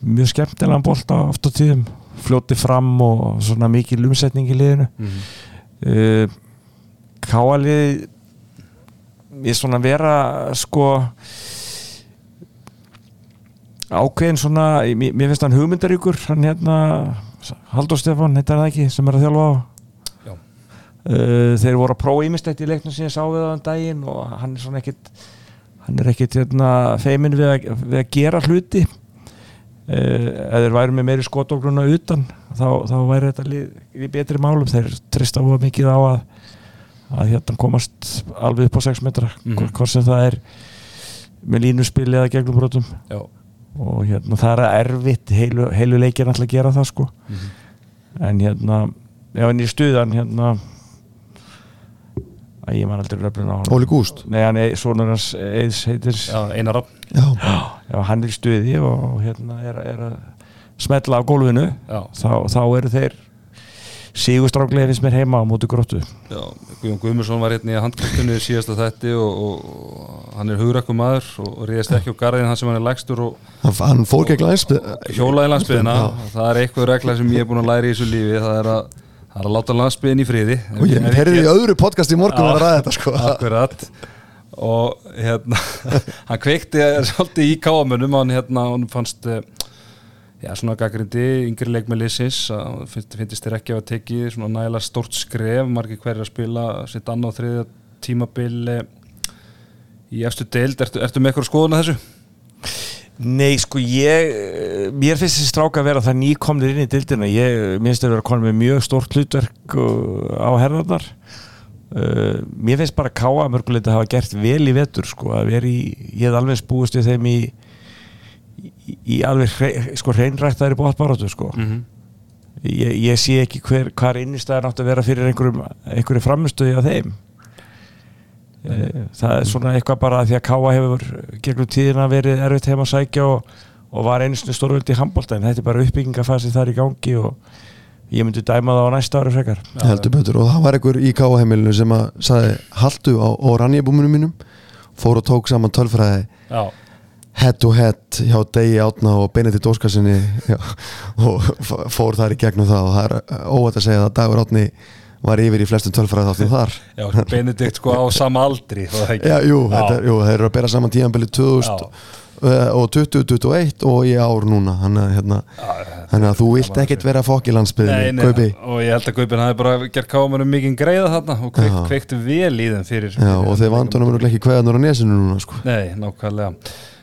mjög skemmtilegan bolta oft á tíðum fljóti fram og svona mikil umsetning í liðinu mm -hmm. Káalið ég svona vera sko ákveðin svona, mér mér finnst hann hugmyndaríkur hann hérna Haldur Stefán, heitar það ekki sem er að þjálfa á? Já. uh, þeir voru að prófa ímestætt í leiknum sem ég sá við á þann daginn og hann er svona ekkit hann er ekkit hérna, feimin við við að gera hluti. Uh, ef þeir væri með meiri skotogruna utan þá, þá væri þetta lið, í betri málum. Þeir trista á mikið á að að hérna komast alveg upp á 6 metra Mhm. hvort sem það er með línuspili eða gegnum brotum. Já, og hérna það er erfitt heilu, heilu leikir alltaf að gera það sko. En hérna hann er í stuðan hérna að ég man aldrei röflun á hann Óli Gúst? Nei hann er sonur hans eðs heitir. Já Einar Rapp Já, já, hann er í stuði og hérna er, er að smetla á gólfinu. Já, þá, þá eru þeir sigustráklega finnst mér heima á móti gróttu. Já Guðjón Guðmursson var hérna í handkvæmtunni síðasta þætti og, og hann er hugrakkum maður og réðist ekki á garðin hann sem hann er lægstur og hann, fór gegn landsbyðina það er eitthvað regla sem ég er búin að læra í þessu lífi það er að, það er að láta landsbyðin í friði. Og ég heyrði í öðru podcast í morgun að ræða þetta sko. Akkurat. Og hérna hann kveikti svolítið í káamönnum hann hérna, hann fannst eh, já, svona gaggrindi, yngri leik með liðsins að finnst, þér ekki að tekið svona nægilega stórt skref, margir hverjir að spila sitt annað og þriðja tímabil eh, í efstu deild, ertu, ertu með eitthvað skoðun að þessu? Nei, sko, ég mér finnst þessi stráka að vera það nýkomnir inn í dildina, ég minnst að vera konum með mjög stórt hlutverk uh, á herðarnar uh, mér finnst bara káa mörgulegt að hafa gert vel í vetur, sko, að vera í ég hef alveg spúist við þeim í í, alveg hre, sko, hreinrættaðri bóttbaróttu, sko. Mm ég, ég sé ekki hver, hvar innistæðan átt að vera fyrir einhverjum, einhverju framistöði á þeim. Eh, það er svona eitthvað bara því að Káa hefur gegnum tíðina verið erfitt heim að sækja og, og var einsinu stórvöldi í handbólta en þetta er bara uppbyggingafasi þar í gangi og ég myndi dæma það á næsta ári frekar. Heldur betur. Og það var einhver í káaheimilinu sem að saði haldu á, rannjabúmunum mínum fór og tók saman tölfræði. Já, head to head hjá Degi Átna og Benedikt Óskarsinni já, og fór þar í gegnum það og það er óvægt að segja að Dagur Átni var yfir í flestum tölfræði þáttum þar. Já, Benedikt sko á sama aldri já, jú, þetta, jú, þeir eru að bera saman tíðanbili 2000 uh, og 2021 og í ár núna. Þannig hérna, þannig að þú vilt ekkert vera fokk í nei, kaupi. og ég held að Kaupin hafi bara gert káamönnum mikið greiða þarna og kveikt, Já. kveiktu vel í þeim fyrir Já, og þeir vandunum eru ekki kveðanur á nesinu núna sko. Nei, nákvæmlega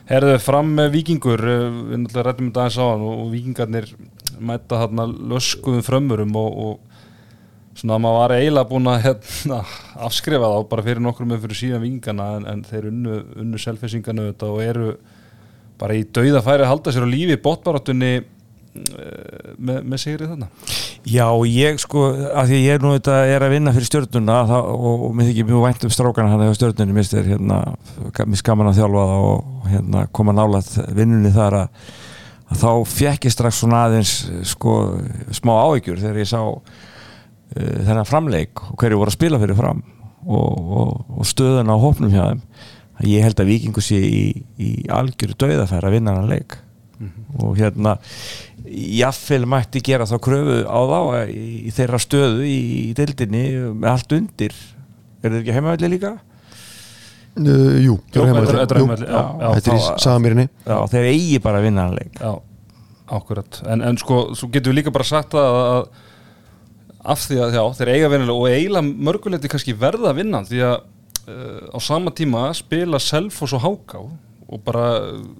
Herðu fram með vikingur uh, við náttúrulega rættum þetta aðeins á hann og, vikingarnir mæta þarna löskuðum frömmurum og, og svona maður var eiginlega búin að hérna, afskrifa þá bara fyrir nokkrum með fyrir síðan vikingarna en, en þeir unnu, unnu selfisingarnu þetta og eru bara í dauða færi að halda sér á lífi bóttbarátunni uh, með, með sigrið þarna? Já, ég sko, að því ég nú þetta er að vinna fyrir stjórnuna það, og, og mér þykir mjög vænt um strákana hann hefur stjórnunni, mér er hérna mér skaman að þjálfa það og hérna koma nálat vinnunni þar að, að þá fekk ég strax svona aðeins sko smá áhyggjur þegar ég sá uh, þennan framleik og hverju voru að spila fyrir fram og, og, og stöðuna á hópnum hjá þeim ég held að vikingu sé í, í algjöru dauðafæra að vinna hann leik og hérna jafnvel mætti gera þá kröfu á þá í, í þeirra stöðu í, í deildinni með allt undir er þetta ekki heimavelli líka? uh, Jú, Jú, þeir eru þetta er- heimavelli. þetta Jú. heimavelli, já, já. Þetta í Já, þeir eigi bara að vinna hann leik ákvörðat en, en sko, svo getum við líka bara sagt það að, að af því að já, þeir eiga vinnilega og eiginlega mörguleiti kannski verða að vinna því að uh, á sama tíma spila Selfoss og Háká og bara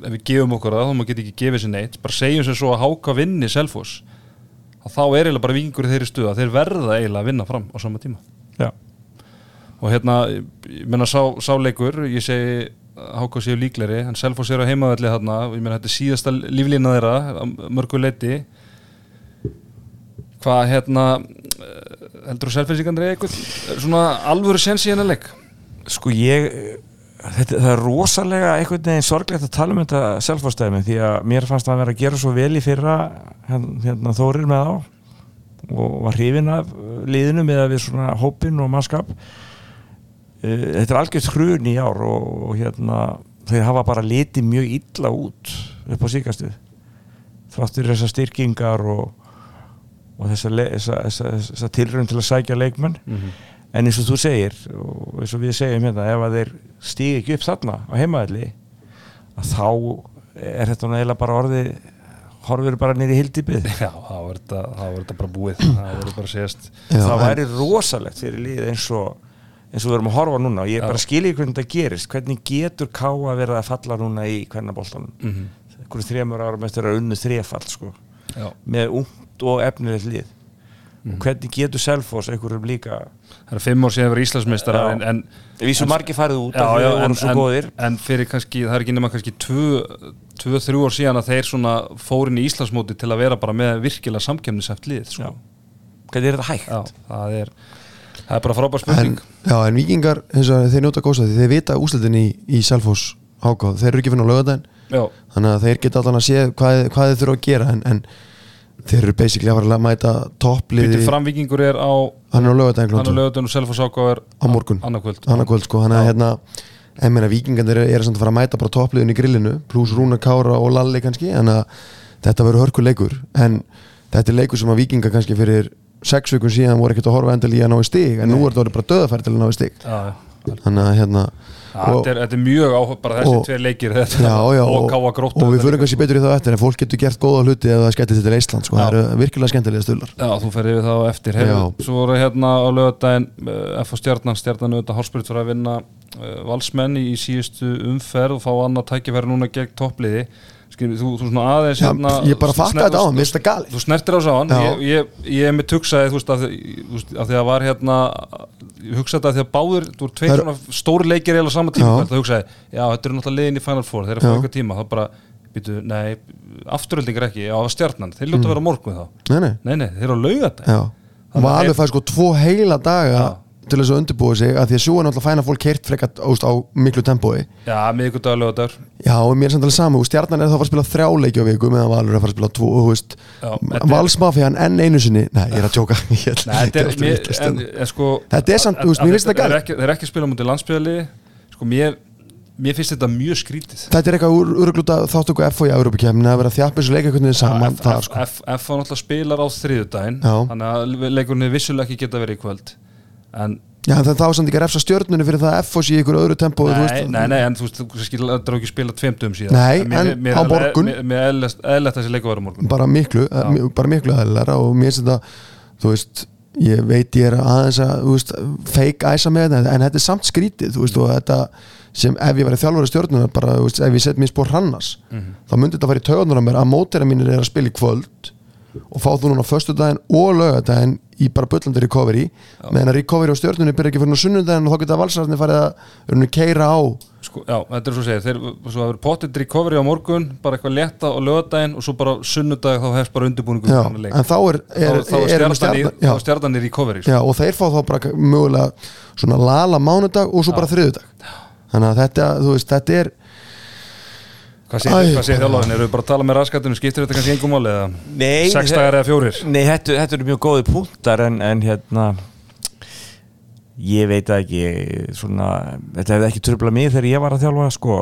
ef við gefum okkur það þá maður geti ekki gefið sér neitt bara segjum sem svo að Háká vinni Selfoss að þá er eiginlega bara vingur í þeirri stuða þeir verða eiginlega að vinna fram á sama tíma. Já, og hérna, ég meina sá, sá leikur ég segi Háká séu líkleri en Selfoss er á heimavelli þarna ég meina þetta er síðasta líflína þeirra að mörgu leiti hvað hérna eh, heldur þú Selfossingarnir eitthvað svona alvöru sens í hennar leik? Sko ég þetta, það er rosalega einhvern veginn sorglegt að tala um þetta selfastæmi því að mér fannst það að vera að gera svo vel í fyrra hérna, Þórir með á og var hrifin af liðinu með að við svona hópin og mannskap. Uh, þetta er algjört hrun í ár og, og hérna þeir hafa bara litið mjög illa út upp á síkastuð þráttur þessar styrkingar og, og þessa, þessa, þessa, þessa tilrönd til að sækja leikmenn en eins og þú segir og eins og við segjum hérna ef að þeir stígi ekki upp þarna á heimaðli að þá er þetta eiginlega bara orði horfir bara niður í hildibið Já, þá er þetta, þá er þetta bara búið Það verður bara að segjast Já, það en- væri rosalegt fyrir lið eins og eins og við erum að horfa núna og ég Já. bara skilji hvernig þetta gerist hvernig getur Káa verið að falla núna í hvernig boltanum mm Mhm. -hmm. einhverjum þremur árum eftir að unnu þrefall sko, Já, með ungt og efnilegt Mhm. Og hvernig getur Selfoss einhverjum líka það er fimm ár síðan að vera en, en, við svo margir farið út já, já, en, en, góðir. en fyrir kannski, það er ekki nema kannski tvö, tvö þrjú ár síðan að þeir svona fórin í Íslandsmóti til að vera bara með virkilega samkemniseft lið sko. hvernig er þetta hægt? Já, það er það er bara frábær en, spurning. já, en vikingar þeir njóta góðs að því þeir vita úslitin í, í Selfoss hákáð, þeir eru ekki finna á lögadaginn Já, þannig að þeir geta allan að sé hvað, hvað þeir þurfa að gera en, en þeir eru basically að fara að mæta toppliði. Framvikingur er á hann er á hann er lögutin og Selfoss ágáð er á morgun. annarkvöld sko, þannig að hérna en meina vikingandir eru er samt að fara að mæta bara toppliðin í grillinu, pluss Rúna Kára og Lalli kannski, en að þetta verður hörkuleikur, en þetta er leikur sem að vikinga kannski fyrir sex vikum síðan voru ekkert að horfa endal í að ná í stig en nú er þetta bara döðafæri til að ná í já. Þannig að hérna Þetta er, er mjög áhuga, bara þessi tveir leikir þetta, já, já, og káa gróttu og við fyrir kannski betur í það eftir en fólk getur gert góða hluti ef það skemmtir til Ísland sko, það eru virkilega skemmtilega stöðlar Já, þú ferði við það á eftir. Hef. Svo voru hérna á lögadaginn uh, F og stjarnan, stjarnan auðvitað hálspyrt fyrir að vinna uh, valsmenn í síðustu umferð og fá annað tækifæri núna gegn toppliði Skil, þú, þú svona aðeins Já, hérna, ég bara fatta sner- þetta á það galið. Þú snertir á sá hann. Já. ég, ég, ég með tuksaði, þú veist, að, að því að var hérna ég hugsaði þetta að því að báður þú voru tveir Það er- svona stóri leikir eða saman tíma það hugsaði, já, þetta eru náttúrulega liðin í Final Four þeir eru að fá eitthvað tíma, þá bara býtu, nei, afturöldingar ekki, já, það var stjarnan þeir ljóta að vera morgun þá. Nei, nei, Nei, nei, þeir eru á laugardag. Já. Og maður alveg fæði sko tvo heila daga Já. Til þess að undirbúa sig að því að svo er náttúrulega fæna fólk keirt frekar óst, á miklu tempói. Já, miðgudag laugardagur Já, og mér er samt alveg saman, og stjarnan er þá að fara að spila þrjá leiki á viku meðan Valur er að fara að spila tvo, og veist. Já, þetta er- Valsmafían enn einu sinni. Nei, ég er að tjóka þetta er, sko Þetta er samt, þú veist, mér finnst það þeir eru galið. ekki- að spila mútið landsbyrjali Sko, mér, mér finnst þetta mjög skrítið. Þetta er eitthvað úr, úrgluta þáttöku F og í Európa-kemni að vera að þjappa þessu leika hvernig þið saman F, það F, sko. F, F var náttúrulega spilar á þriðudaginn. Þannig að leikurinn vissulega ekki geta verið í kvöld En Já, en það þá samt ekki að refsa stjörnunni fyrir það að F og sé í ykkur öðru tempó Nei, nei, nei, en þú veist, þú þetta ekki spila tveimtum síðan Nei, mér- en mér á morgun. Mér er eðlert þessi að vera á morgun bara miklu, Já. uh, bara miklu aðeinslega og mér finnst þetta, þú veist ég veit ég er aðeins að veist, fake æsa með þetta, en þetta er samt skrítið veist, og þetta sem ef ég væri þjálfari stjórnunar, bara, þú veist, ef ég set mér spór hrannas, Mhm. þá myndi þetta fara í tögunar á mér að mótera mínir er að spila í kvöld og fá þú núna föstudaginn og lögadaginn í bara bullandi recovery. Meðan að recovery á stjórnunni byrja ekki fyrir nú sunnudaginn og þá geta valsararnir farið að keira á. Sko, já, þetta er svo að segja, þeir vera potið recovery á morgun, bara eitthvað létta á lögadaginn og svo bara sunnudag þá hefst bara undirbúningu já, en þá er, er, þá, er, já, þá er stjarnan í recovery sko. Já, og þeir fá þá bara mögulega svona lala mánudag og svo bara þriðudag þannig að þetta, þú veist, þetta er hvað segir, þjálfæðin, eru við bara að tala með raskatinu skiptir þetta kannski engum máli eða Nei, þe- dagar eða fjórir? Nei, þetta, þetta eru mjög góði punktar en, en hérna ég veit ekki svona, þetta hefði ekki tröfla mig þegar ég var að þjálfa sko,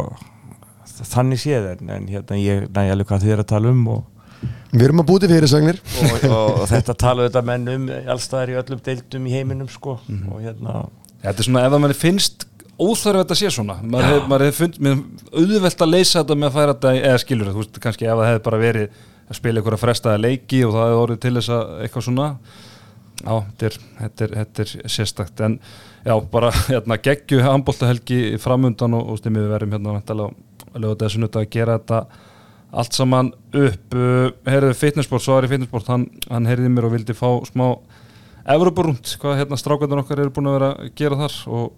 þannig séð en, en hérna ég næ alveg hvað þið er að tala um og, við erum að búti fyrirsagnir og, og, og þetta tala þetta menn um allstaðar í öllum deildum í heiminum sko og hérna Þetta er svona, ef það manni finnst óþarf þetta sé svona. Maður hefði maður hef fundið, auðvelt að leysa þetta með að færa þetta, eða skilur þú veist, kannski ef það hefði bara verið að spila einhverja frestaða leiki og það hefði orðið til þess að eitthvað svona. Já, þetta er, er, er sérstakt. En já, bara hérna, geggju handbóltahelgi framundan og, og stimmið við verðum hérna að lögða þessu nutt að gera þetta allt saman upp. Uh, heyrðu fitnessport, svo er í fitnessport hann, hann heyrði mér og vildi fá smá Evroparúnd, hvað hérna strákvæðan okkar eru búin að vera að gera þar og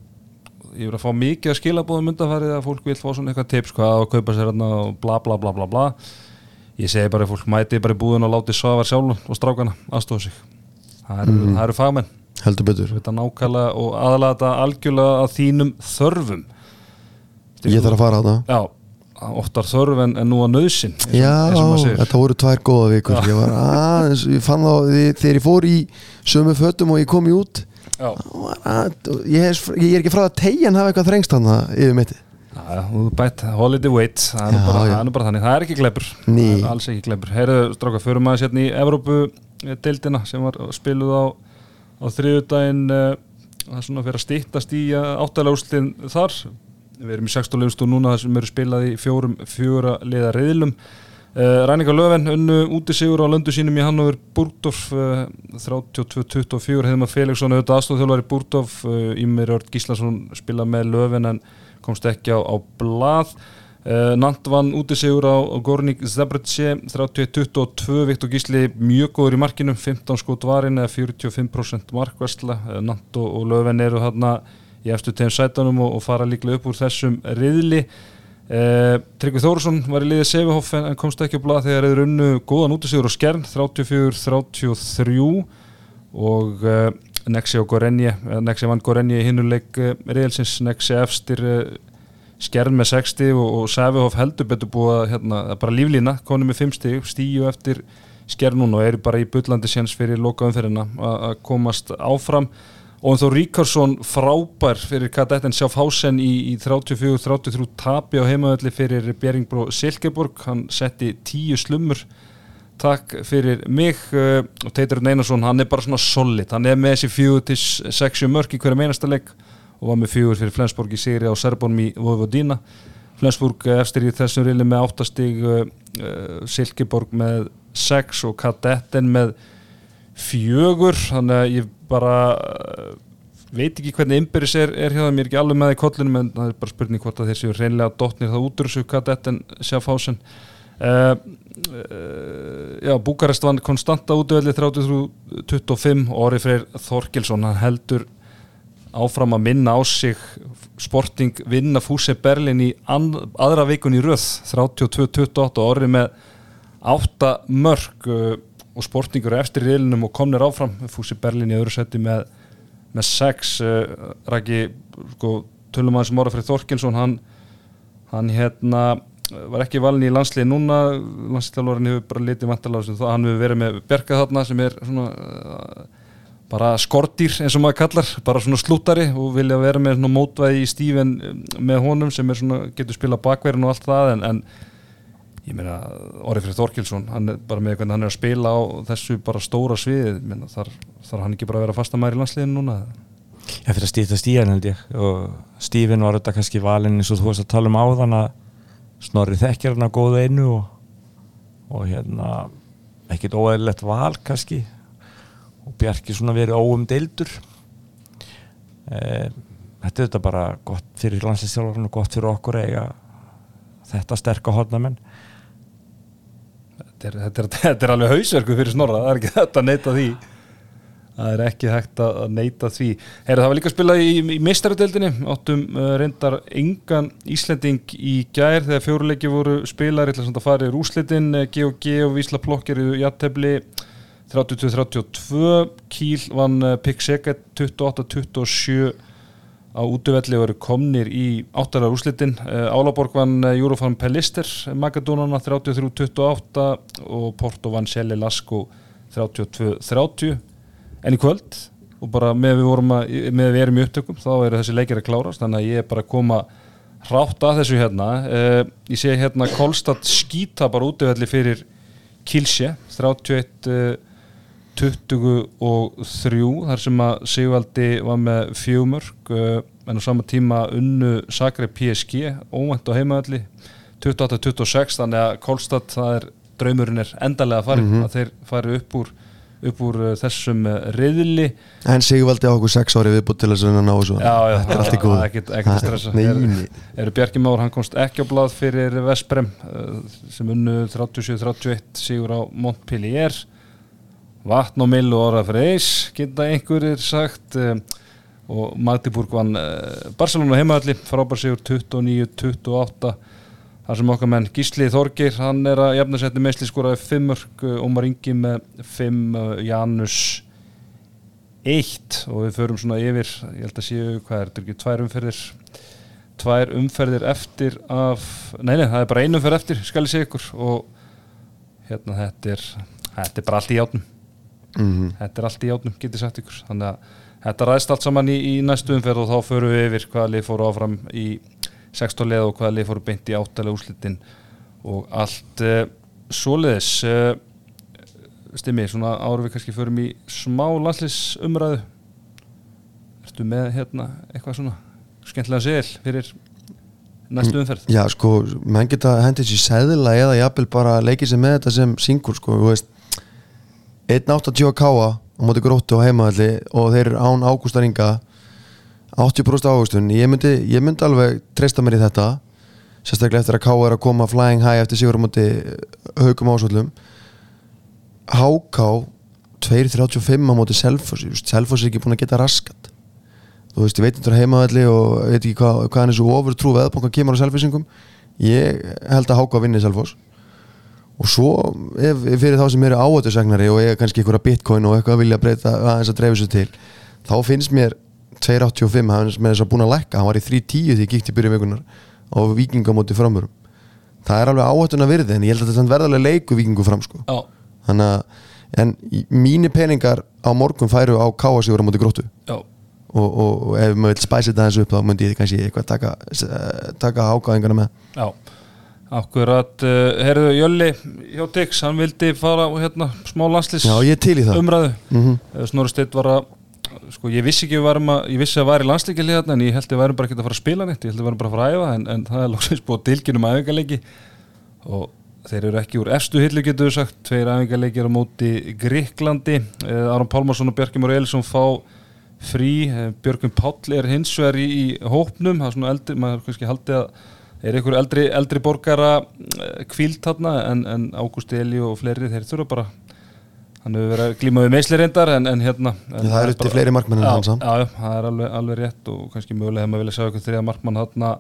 ég verið að fá mikið að skilabóðum undanfærið að fólk vil fá svona eitthvað tips hvað að kaupa sér hérna og bla bla bla bla bla. Ég segi bara að fólk mæti bara í búðun og láti svafa sjálf og strákana aðstofa sig. Það eru, það eru fagmenn. Heldur betur. Og aðalega þetta algjörlega að þínum þörfum. Ég þarf að fara á það já, oftar þörf en, en nú að nöðsin Já, þetta voru tvær góða vikur. Ég var aðeins, ég fann þá þegar ég fór í sömu fötum og ég kom í út að, ég, er, ég er ekki frá að tegjan hafa eitthvað þrengst hann yfir mitti Já, þú bætt holiday weight það er, Já, bara, já. það er bara þannig, það er ekki gleipur Ný. alls ekki gleipur, heyrðu stráka fyrir maður sérna í Evrópu eh, sem var spiluð á, á þriðudaginn uh, það er svona að stýttast í áttalega úrslitin þar. Við erum í 16 legustu núna þar sem eru spilað í fjórum fjóra liða reyðlum Ræningar Löfven unnu úti sigur á löndu sínum í Hannover Búrdorf uh, 32-24 hefðum að Felixson auðvitað aðstofþjólari Búrdorf uh, Ímir Örd Gíslason spila með Löfven en komst ekki á, á blað. Uh, Nant vann úti sigur á, á Gornik Zabretse 31-22 Viktor Gísli mjög góður í markinu 15 skot varinn eða 45% markværsla Nant og, Löfven eru þarna í eftir tegum sætanum og, og fara líklega upp úr þessum riðli Uh, Tryggvi Þórusson var í liðið Sevihoff en komst ekki á blað þegar þeir unnu góðan útisigur á skern 34-33 og uh, Nexi og Gorenje uh, Nexi vann Gorenje í hinnuleik uh, reyðelsins, Nexi efstir skern með 60 og, og Sevihoff heldur betur búið að hérna, bara líflína, konu með 5 stíg stíu eftir skern núna og eru bara í bullandi séns fyrir lokaumferðina að að komast áfram og þó Ríkarsson frábær fyrir kadetten Sjáfhásen í, í 34-33 tapi á heimaðalli fyrir Beringbro Silkeborg, hann setti tíu slumur takk fyrir mig uh, og Teitur Einarsson hann er bara svona solid, hann er með þessi fjögur til sexu mörk í hverja meinasta leik og var með fjögur fyrir Flensborg í sigri á Serbonum í Vojvodina. Flensborg eh, efstir í þessum rili með áttastig uh, uh, Silkeborg með sex og kadetten með fjögur. Þannig að ég bara uh, veit ekki hvernig innbyrðis er, er hjá það, mér er ekki alveg með það í kollinu en það er bara spurning hvort að þeir séu reynlega dotnir það út úr þessu kadetten Sjáfhásen uh, uh, Já, Búkarest vann konstanta útöðli 33-25 og Orri Freyr Þorkilsson hann heldur áfram að minna á sig Sporting vinna Fúse Berlin í aðra vikun í röð 32-28 og Orri með átta mörg uh, og Sportingur eftir riðlinum og komnir áfram. Fúsi Berlin í öðru seti með, með sex uh, Raki, sko, tölum aðeins um Óra Freyr Þorkilsson hann, hann hérna var ekki valin í landslið núna. Landslýðalvarinn hefur bara litið vantalega sem það, hann hefur verið með Berka þarna sem er svona uh, bara skortýr eins og maður kallar bara svona slúttari og vilja vera með svona mótvæði í stífin með honum sem er svona, getur spila bakverðin og allt það en, en ég meina Orri Freyr Þorkilsson hann er bara með hvernig hann er að spila á þessu bara stóra sviðið. Meina, þar, þar hann ekki bara að vera fastamæri í landsliðinu núna? Já, fyrir að stýta stíðan held ég. Og Stífin var þetta kannski valinn eins og þú veist að tala um áðan að Snorri þekkir hann að góða einu og, og hérna ekkit óæðilegt val kannski. Og Bjarki svona verið óum deildur. E, Þetta er þetta bara gott fyrir landslýstjálfarinn og gott fyrir okkur eiga þetta sterka hodnamenn þetta er, þetta, er, þetta er alveg hausverku fyrir snorra, það er ekki þetta að neyta því. Það er ekki hægt að neyta því. Heyra, það var líka að spila í, í meistaradeildinni. Áttum uh, reyndar engan Íslending í gær þegar fjóruleiki voru spilar, eitthvað svona að fara í rúslitin. G&G og Vísla Plokkar í jattefli 32-32 Kíl vann uh, Pikk Seget 28-27 á útöfelli voru komnir í áttara úslitin uh, Álaborg vann uh, Eurofarm Pellister Magadónana 33-28 og Porto vann Sjeli Lasko 32-30 en í kvöld og bara með við, að, með við erum í upptökum þá eru þessi leikir að klárast þannig að ég er bara að koma hrátt að þessu hérna. Uh, ég sé hérna Kolstad skýta bara útöfelli fyrir Kilsje 31 uh, 23 þar sem að Sigvaldi var með fjögumörk uh, en á sama tíma unnu Sakre PSG óvænt á heimaðalli 28-26 þannig að Kolstad það er draumurinn er endalega að fara að þeir fari upp úr, upp úr uh, þessum uh, riðli. En Sigvaldi á okkur sex ári viðbútt til þess að ná þessu. Já, já, Þetta er allt í góð ekkert stressa eru, Bjarki Már, hann komst ekki á blað fyrir Vesprem sem unnu 37-31 sigur á Montpellier Vatn og Mill og Orra Freys geta einhverjir sagt um, og Magdeburg vann uh, Barcelona heimaðalli, frábær sigur 29-28 þar sem okkar menn Gísli Þorgir, hann er að jafna setni meðsli skoraði 5 mörg uh, Ómar Ingi með 5 uh, Janus 1 og við förum svona yfir ég held að séu, hvað er þetta ekki, tvær umferðir? Tvær umferðir eftir af, nei nei, það er bara ein umferð eftir skal ég segja ykkur. Og hérna þetta er þetta er bara allt í játnum Mhm. þetta er allt í játnum, getið sagt ykkur. Þannig að þetta ræðst allt saman í, í næstu umferð og þá förum við yfir hvaða lið fóru áfram í 16 leð og hvaða lið fóru beint í áttalega úrslitin og allt uh, svoleiðis. Uh, stimmi, svona árum við kannski förum í smá landslisumræðu ertu með hérna eitthvað svona skemmtilega segil fyrir næstu umferð? Já, sko, menn geta hendið sér seðla eða jafnvel bara leikið sér með þetta sem syngur, sko, þú veist 1.80 káa á móti gróttu á heimaðalli og þeir án ágústaringa 80% ágústun ég myndi, ég myndi alveg treysta mér í þetta sérstaklega eftir að káa er að koma flying high eftir sigur á móti haugum ásvöllum. HK 2.35 á móti Selfoss. Selfoss er ekki búin að geta raskat. Þú veist, ég veit er heimaðalli og veit ekki hvað, hvað hann er svo ofurtrú veðbókan kemur á selfisingum ég held að HK vinni Selfoss og svo ef, fyrir þá sem eru áhættusegnari og ég kannski einhverja bitcoin og eitthvað vilja breyta aðeins að dreifu svo til þá finnst mér 2.85 hann er með þess að búin að lekka, hann var í 3.10 því ég gíkt í byrju vikunar á vikingamóti framörum það er alveg áhættuna virði en ég held að þetta verðarlega leiku vikingu fram sko. Þannig að mínir peningar á morgun færu á káasíður á móti gróttu. Og, og, og ef maður vil spæsa þetta aðeins upp þá myndi ég kannski eitthvað taka, eh, taka ágáðingana með. Já Akkurat, uh, herðu Jölli hjá Dix, hann vildi fara hérna, smá landslýs Já, ég til í það. umræðu. Mhm. mm Snorri Steinn var að sko, ég vissi ekki að við varum að, ég vissi að væri landslíkja liðarna en ég held að við værum bara ekki að fara að spila neitt ég held að við værum bara að fara að æfa en, en það er lóksins búið dilgjunum æfingarleiki og þeir eru ekki úr efstu hillu getur við sagt, tveir æfingarleikir á móti Gríklandi, eh, Aron Pálmarsson og Björki Mór Elisson fá frí, eh, Björgum Páll er hins er er einhver eldri, eldri borgara kvíld þarna en, en Ágúst Eli og fleiri? Þeir þurfa bara hann hefur verið að glíma við meisli reyndar en, en hérna en það eru til fleiri markmenn en hann já, það er alveg, alveg rétt og kannski mögulega hefur maður vilja sjá eitthvað þriða markmann þarna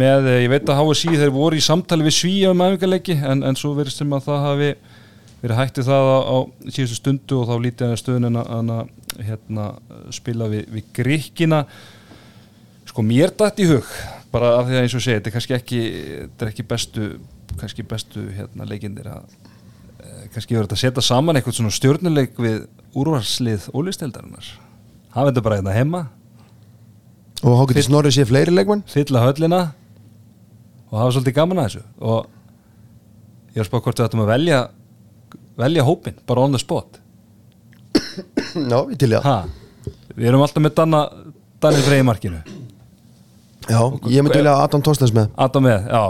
með, eh, ég veit að HSI þeir voru í samtali við Svíja um æfingarleiki en, en svo verið sem að það hafi verið hætti það á, á síðustu stundu og þá lítið að stöðun en að hérna, spila við, við Gríkina sko mér dætt í hug bara af því að eins og segja, þetta er kannski ekki er ekki bestu kannski bestu hérna, leikindir að eh, kannski verður þetta að setja saman eitthvað svona stjórnuleik við úrvarslið ólisteldarinnar hafa þetta bara hérna heima. Og þá getur Snorri sé fleiri leikmenn. fylla höllina og hafa svolítið gaman að þessu. Og ég er að spá hvort við ættum að velja velja hópin, bara on the spot. Já, ég til það. Ha, við erum alltaf með Danni Frey í markinu já, ég myndi vilja Adam Tostens með. Adam með, já.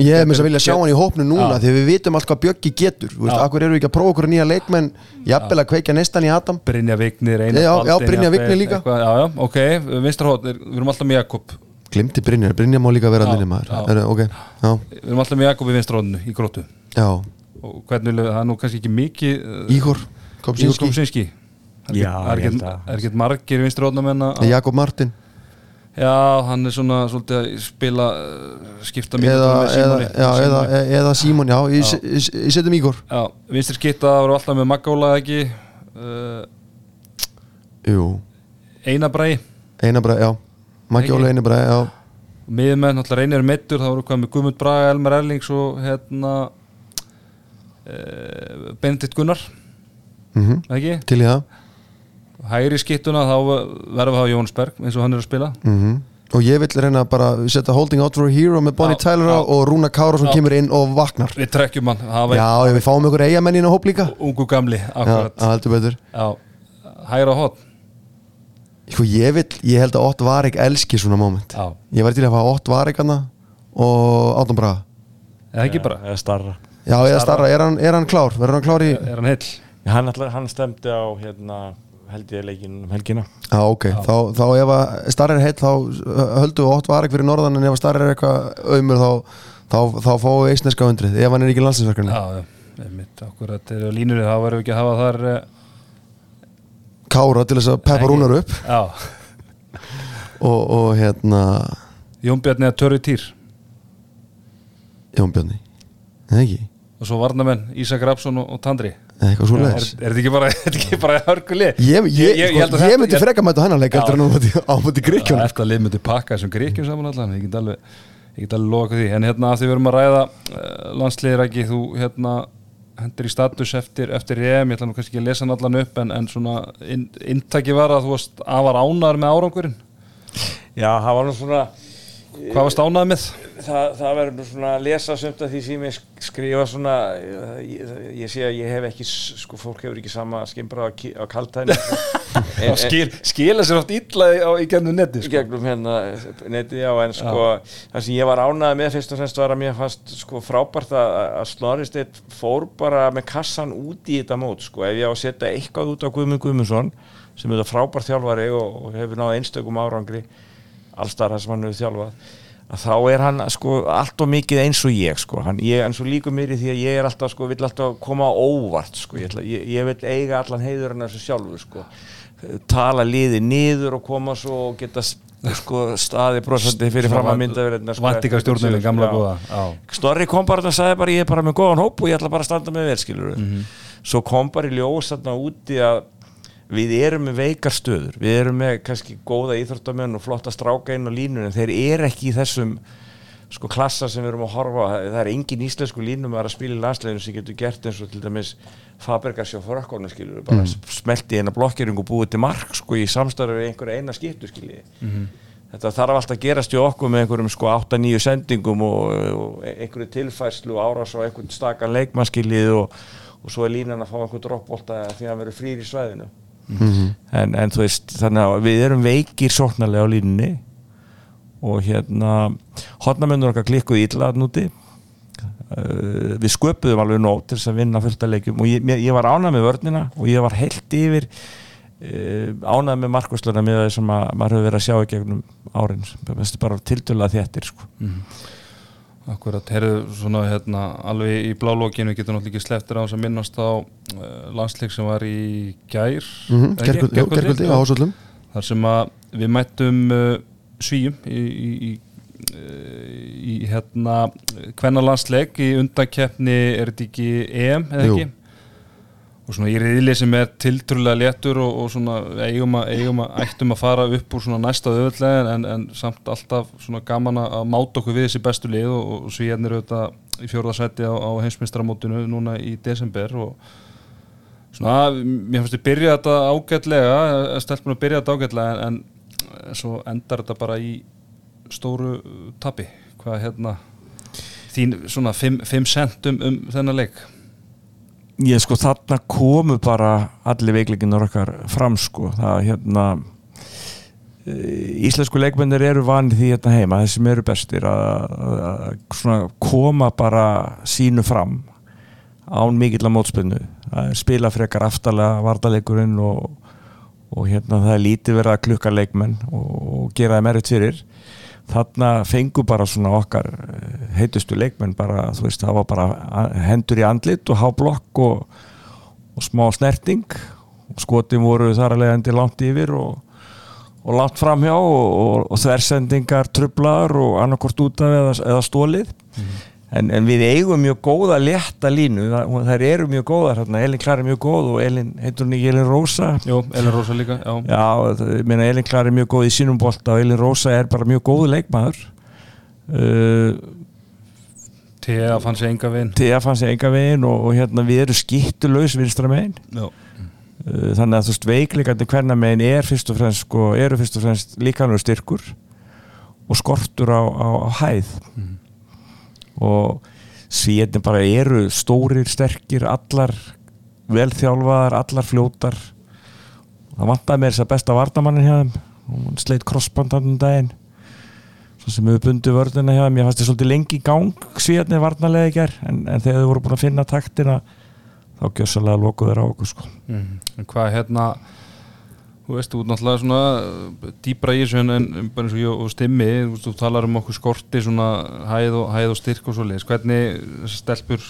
Ég hef með þess að vilja sjá hann í hópnu núna Já. því að við vitum allt hvað Bjöggi getur þú veist, akkur eru við ekki að prófa okkur nýja leikmenn jafnvel að kveikja nestan í Adam. Brynja Vignir, Já, já, Brynja Vignir líka. eitthvað, Já, já, ok, vinstarhótt, við erum alltaf með Jakob. Glimti Brynjar, Brynjar má líka vera allir maður. já. er, ok, já, Við erum alltaf með Jakob í vinstarhóttinu í grótu já. Og hvernig, það er nú kannski ekki mikið uh, Ígor Ígor Kopsinski, Komsinski Já, Já, hann er svona svolítið að spila uh, skipta mínútur með Símoni já, eða, eða Símon, já, ég, ég, ég setjum Ígor. Já, vinstri skitta voru alltaf með Magóla ekki? Uh, jú, Einabræ Einabræ, já? Óli Einabræ, já. Miðmenn, alltaf reynir meittur það voru hvað með Guðmund Braga, Elmar Erlings og hérna uh, Benedikt Gunnar. Mm ekki, til í það hægri skittuna þá verðum við að hafa Jónsberg eins og hann er að spila. Mm og ég vil reyna bara að setja Holding Out for a Hero með Bonnie Já, Tyler já. og Rúna Kára sem Já. kemur inn og vaknar. Við trekkjum hann, það var já, við fáum ykkur eigamenn inn á hóp líka. Ungu gamli já, akkurat, það heldur betur. Já, hægra hot Sko, ég, vil, ég held að Ott Varik elski svona moment. Já, ég væri til að fá Ott Varik hana og Áttan Braga. Eða ekki bara? Eða starra. Já, eða starra, er hann, er hann klár? verður hann klár í er hann heill? Hann, ætla, hann stemdi á hérna held ég leikin um helgina. Já, ok, Þá, þá ef að starri er heitt þá höldu við ótt varik fyrir norðan en ef að starri er eitthvað auðmur þá, þá, þá fáum við eisneska undrið ef hann er ekki landsinsverkarni já, já, einmitt, akkurat er línunni, þá verðum við ekki að hafa þar uh, Kára til þess að peppa Ekki. rúnar upp. Já, og, og hérna Jón Bjarni að törri týr. Jón Bjarni. Eða ekki, og svo varnamenn Ísak Rapsson og, og Tandri eitthvað svo er, leiðis er þetta ekki bara, er þetta ekki bara hörguli Ég, ég, ég, að ég myndi freka mæta eftir að nú á múti gríkjónu eftir að lið myndi pakka þessum gríkjum saman allan ég get alveg, ég get alveg loka því. En hérna að því við erum að ræða uh, landsliðir ekki, þú hérna hendur í status eftir, eftir EM. Ég ætla nú kannski ekki að lesa hann allan upp en, en svona inn, inntaki var að þú varst afar ánar með árangurinn. Já, það var nú svona Hvað varst ánað með? það, það verður svona að lesa sumt af því sem ég sk- skrifa svona ég, ég sé að ég hef ekki sko fólk hefur ekki sama skimbra á, kaltæni skil, skila sér oft illa á, í gennum netti sko. gegnum hérna netið já en sko það sem ég var ánægð með fyrst og fremst var að mér fannst sko frábært að, að Snorri Steinn fór bara með kassan út í þetta mót sko ef ég á að setja eitthvað út á Guðmund Guðmundsson sem er það frábært þjálfari og, og hefur náð einstökum árangri allstar það sem hann hefur þjálfað að þá er hann sko allt og mikið eins og ég sko. Hann, ég er eins og líka mér í því að ég er alltaf sko vill alltaf koma óvart sko. Ég, ætla, ég, ég vil eiga allan heiður hann þessu sjálfur sko. Tala liði niður og koma svo og geta sko staði brosandi fyrir fram að mynda Væntingastjórnunni, gamla góða. Snorri kom bara og sagði bara ég er bara með góðan hóp og ég ætla bara að standa með vel skilur svo kom bara í ljós þarna úti að við erum með veikar stöður. Við erum með kannski góða íþróttamenn og flotta stráka inn á línunum þeir eru ekki í þessum sko klassa sem við erum að horfa það er engin íslensku línum að spila í landsleginu sem getur gert eins og til dæmis Fabergas hjá Frökkornu skilur bara mm. smelti eina blokkering og búið til mark sko í samstarfi við einhverja eina skiptu skilji þetta þarf alltaf að gerast hjá okkur með einhverjum sko 8-9 sendingum og, og einhverju tilfærslu og árás á einhvern stakan leikmannskilið og, og svo er línan að fá einhvern droppbólta því að hann verður frýr í svæðinu en, en þú veist þannig að við erum veikir sóknarlega á línunni og hérna hotnamennur okkar klikkuði illa að núti uh, við sköpuðum alveg nóg til þess að vinna fullt að leikjum og ég, ég var ánað með vörnina og ég var heilt yfir uh, ánað með markvæsluna með það sem að, maður hefur verið að sjá í gegnum árin. Þessi bara tildulega þéttir sko. Akkurat, heyrðu svona hérna alveg í blálókinu getur náttúrulega ekki sleftir á þess að minnast á uh, landsleik sem var í gær Mhm, ekki? Gerkvöldi, jú, gerkvöldi á ásvöldum þar sem að við mættum uh, svíjum í, í, í, uh, í hérna hvenna landsleik í undankeppni er þetta ekki EM eða Jú. ekki og svona í riðli sem er tiltrúlega léttur og, og svona eigum að, eigum að ættum að fara upp úr svona næsta öðvöldlega en, en samt alltaf svona gaman að máta okkur við þessi bestu lið og, og svíjarnir auðvitað í fjórðarsæti á, á heimsmyndstamótinu núna í desember og svona, mér finnst þið byrja þetta ágætlega stelpunum að byrja þetta ágætlega en, en svo endar þetta bara í stóru tapi. Hvað hérna þín svona 5 cent um, um þennan leik ég sko þarna komu bara allir veikleikinnur okkar fram sko. Það hérna eh, íslensku leikmennir eru vanið því hérna heima þeir sem eru bestir að, koma bara sínu fram án mikill að mótspinnu að spila frekar aftalega vartaleikurinn og, og hérna það er lítið verið að klukka leikmenn og, og gera þeim erfitt fyrir þarna fengu bara svona okkar eh, heitustu leikmenn bara, þú veist, það var bara hendur í andlit og háblokk og, og smá snerting. Og skotin voru þar að leiðandi langt yfir og, og langt framhjá og, og, þversendingar trublaðar og annarkort út af eða, eða stólið en, en við eigum mjög góða létta línu, það, þær eru mjög góðar hérna, Elin Klar er mjög góð og Elin, heitur hún ekki Elin Rósa? Jú, Elin Rósa líka, já, Já, það- ég meina Elin Klar er mjög góð í sínum bolta og Elin Rósa er bara mjög góð leikmaður. Uh, T.A. fann sér enga vinn T.A. fann sér enga veginn og, og hérna við erum skýttulaus vinstra megin. Já, uh, þannig að þú veist veikleikandi hvernig megin er fyrst og fremst sko, eru fyrst og fremst líkanlega styrkur og skortur á, á, á hæð og svíðin bara eru stórir, sterkir allar velþjálfaðar, allar fljótar. Það vantaði mér þess að besta varnamannin hjá þeim. Hún sleitt crossbandan um daginn. Svo sem hefur bundið vörðina hjá þeim. Ég fannst þið svolítið lengi í gang svíðarnir varnarlega í ger en, en þegar þau voru búin að finna taktina þá gjössalega lokuð þeir á okkur sko. en hvað hérna þú veist, þú ert náttúrulega svona uh, dýbra í þessu en, en bara eins og ég og stimmi þú, þú talar um okkur skorti svona hæð og, hæð og styrk og svoleiðis. Hvernig þessar stelpur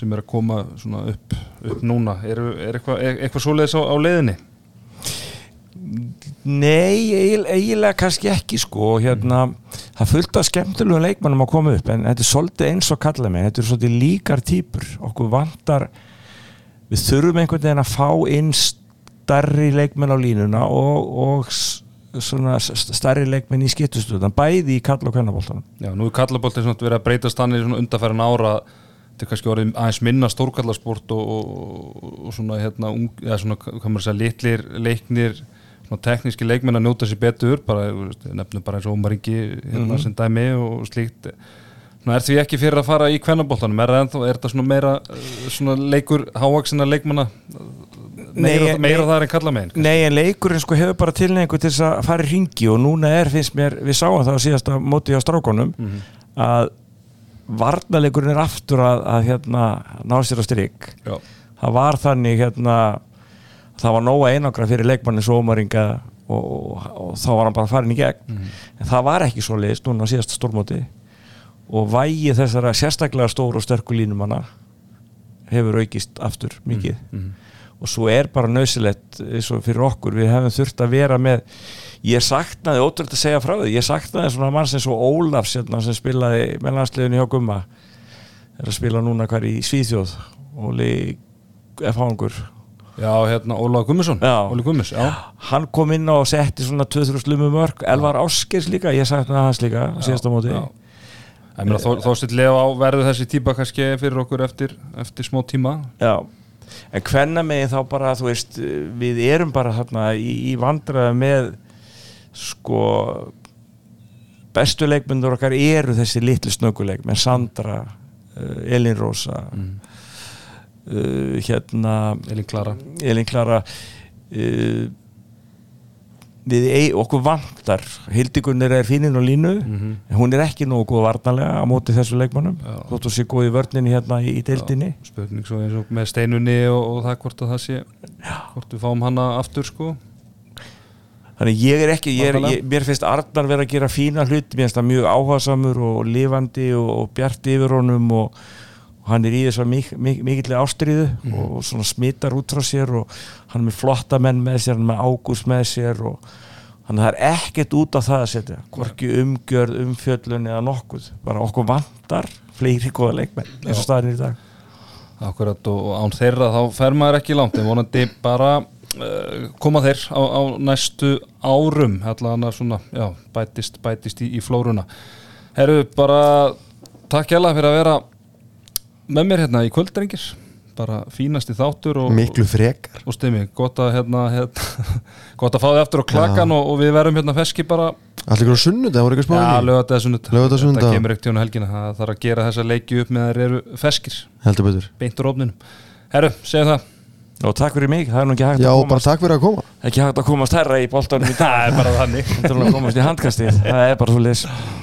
sem er að koma svona upp, upp núna er, er eitthvað, er, eitthvað svoleiðis á, á leiðinni? Nei, eigin- eiginlega kannski ekki sko. Hérna, það er fullt af skemmtilegum leikmannum að koma upp en þetta er svolítið eins og kalla mig. Þetta er svolítið líkar týpur. Okkur vantar við þurfum einhvern veginn að fá inn starri leikmenn á línuna og, og svona s- stærri leikmenn í skiptustöðan bæði í kalla og kvennabóltanum Já, nú er kallaboltið svona verið að breytast þannig svona undarfæran ára þetta er kannski orðið aðeins minna stórkallasport og, og, og svona hérna ung, eða svona, hvað maður að segja, litlir leiknir svona tekníski leikmenn að njóta sér betur bara, nefnum bara eins og Ómar Ingi hérna sem dæmi og slíkt. Nú er því ekki fyrir að fara í kvennaboltanum? Er, það er þetta svona meira uh, svona leikur hávaksina leikmanna Nei, meira, nei. meira það en kalla megin Nei, en leikurinn sko hefur bara tilneingu til þess að fara í ringi og núna er, finnst mér, við sáum það á síðasta móti á strákonum að varnaleikurinn er aftur að, að hérna, ná sér á strik. Já, það var þannig hérna það var nóga einangra fyrir leikmannin svo ómaringa og, og, og þá var hann bara farin í gegn. En það var ekki svo leiðist núna á síðasta stórmóti. Og vægi þessara sérstaklega stóru og sterku línumanna hefur aukist aftur mikið og svo er bara nöðsilegt fyrir okkur, við hefum þurft að vera með ég saknaði, ótrúlega að segja frá því ég saknaði svona mann sem svo Ólafs hérna, sem spilaði með landsliðinu hjá Gumma. Er að spila núna hver í Svíþjóð Óli F-hangur já hérna Óla Gummisson Já. Óli Gummis, já. Hann kom inn og setti svona 2-3 slumu mörg Elvar Áskers líka, ég saknaði hans líka á síðasta móti. já. Ég meina, þó, þó still lefa á verðu þessi típa kannski fyrir okkur eftir, eftir smá tíma? Já, en hvenna megin þá bara, þú veist, við erum bara þarna í, í vandræða með sko bestu leikmyndur okkar eru þessi litlu snögguleik með Sandra uh, Elin Rósa uh, hérna Elin Klara. Elin Klara uh, við okkur vantar. Hildigunnir er fíninn og línu. En hún er ekki nógu góð varnarlega á móti þessu leikmannum Já. þótt hún sé góð í vörninni hérna í, í deildinni. Spurning svo eins og með steinunni og, og það hvort að það sé hvort við fáum hana aftur sko. Þannig ég er ekki, ég er, ég, mér finnst Arnar vera að gera fína hlut, mér finnst það mjög áhugasamur og lifandi og, og bjart yfir honum og, og hann er í þess að mik, mik, mikill ástriðu og svona smittar út frá sér og hann er með flotta menn með sér, hann er með ágúst með sér og þannig að það er ekkert út af það að setja, hvorki umgjörð, umfjöllun eða nokkuð, bara okkur vantar fleiri góða leikmenn eins og staðin í dag. Akkurat og, án þeirra þá fer maður ekki langt en vonandi bara uh, koma þeir á, á næstu árum allan að svona, já, bætist, bætist í, í flóruna. Herru, bara takk hjá fyrir að vera með mér hérna í kvöldrengir bara fínasti þáttur og, miklu frekar. Og stimmi, gott að hérna, hérna gott að fá þið aftur á klakan og, og við verum hérna feski bara allir ykkur á sunnudag? Voru ykkur Já, spáði lögða sunnudag. Laugardag, sunnudag. Það kemur ekkert í hún helgina. Það þarf að gera þessa leiki upp með að þeir eru feskir heldur betur. Beint úr ofninum. Herru, segja það. Og takk fyrir mig, það er nú ekki hægt já að bara komast, takk fyrir að koma. Ekki hægt að komast herra í dag. Það er bara þannig. Það er bara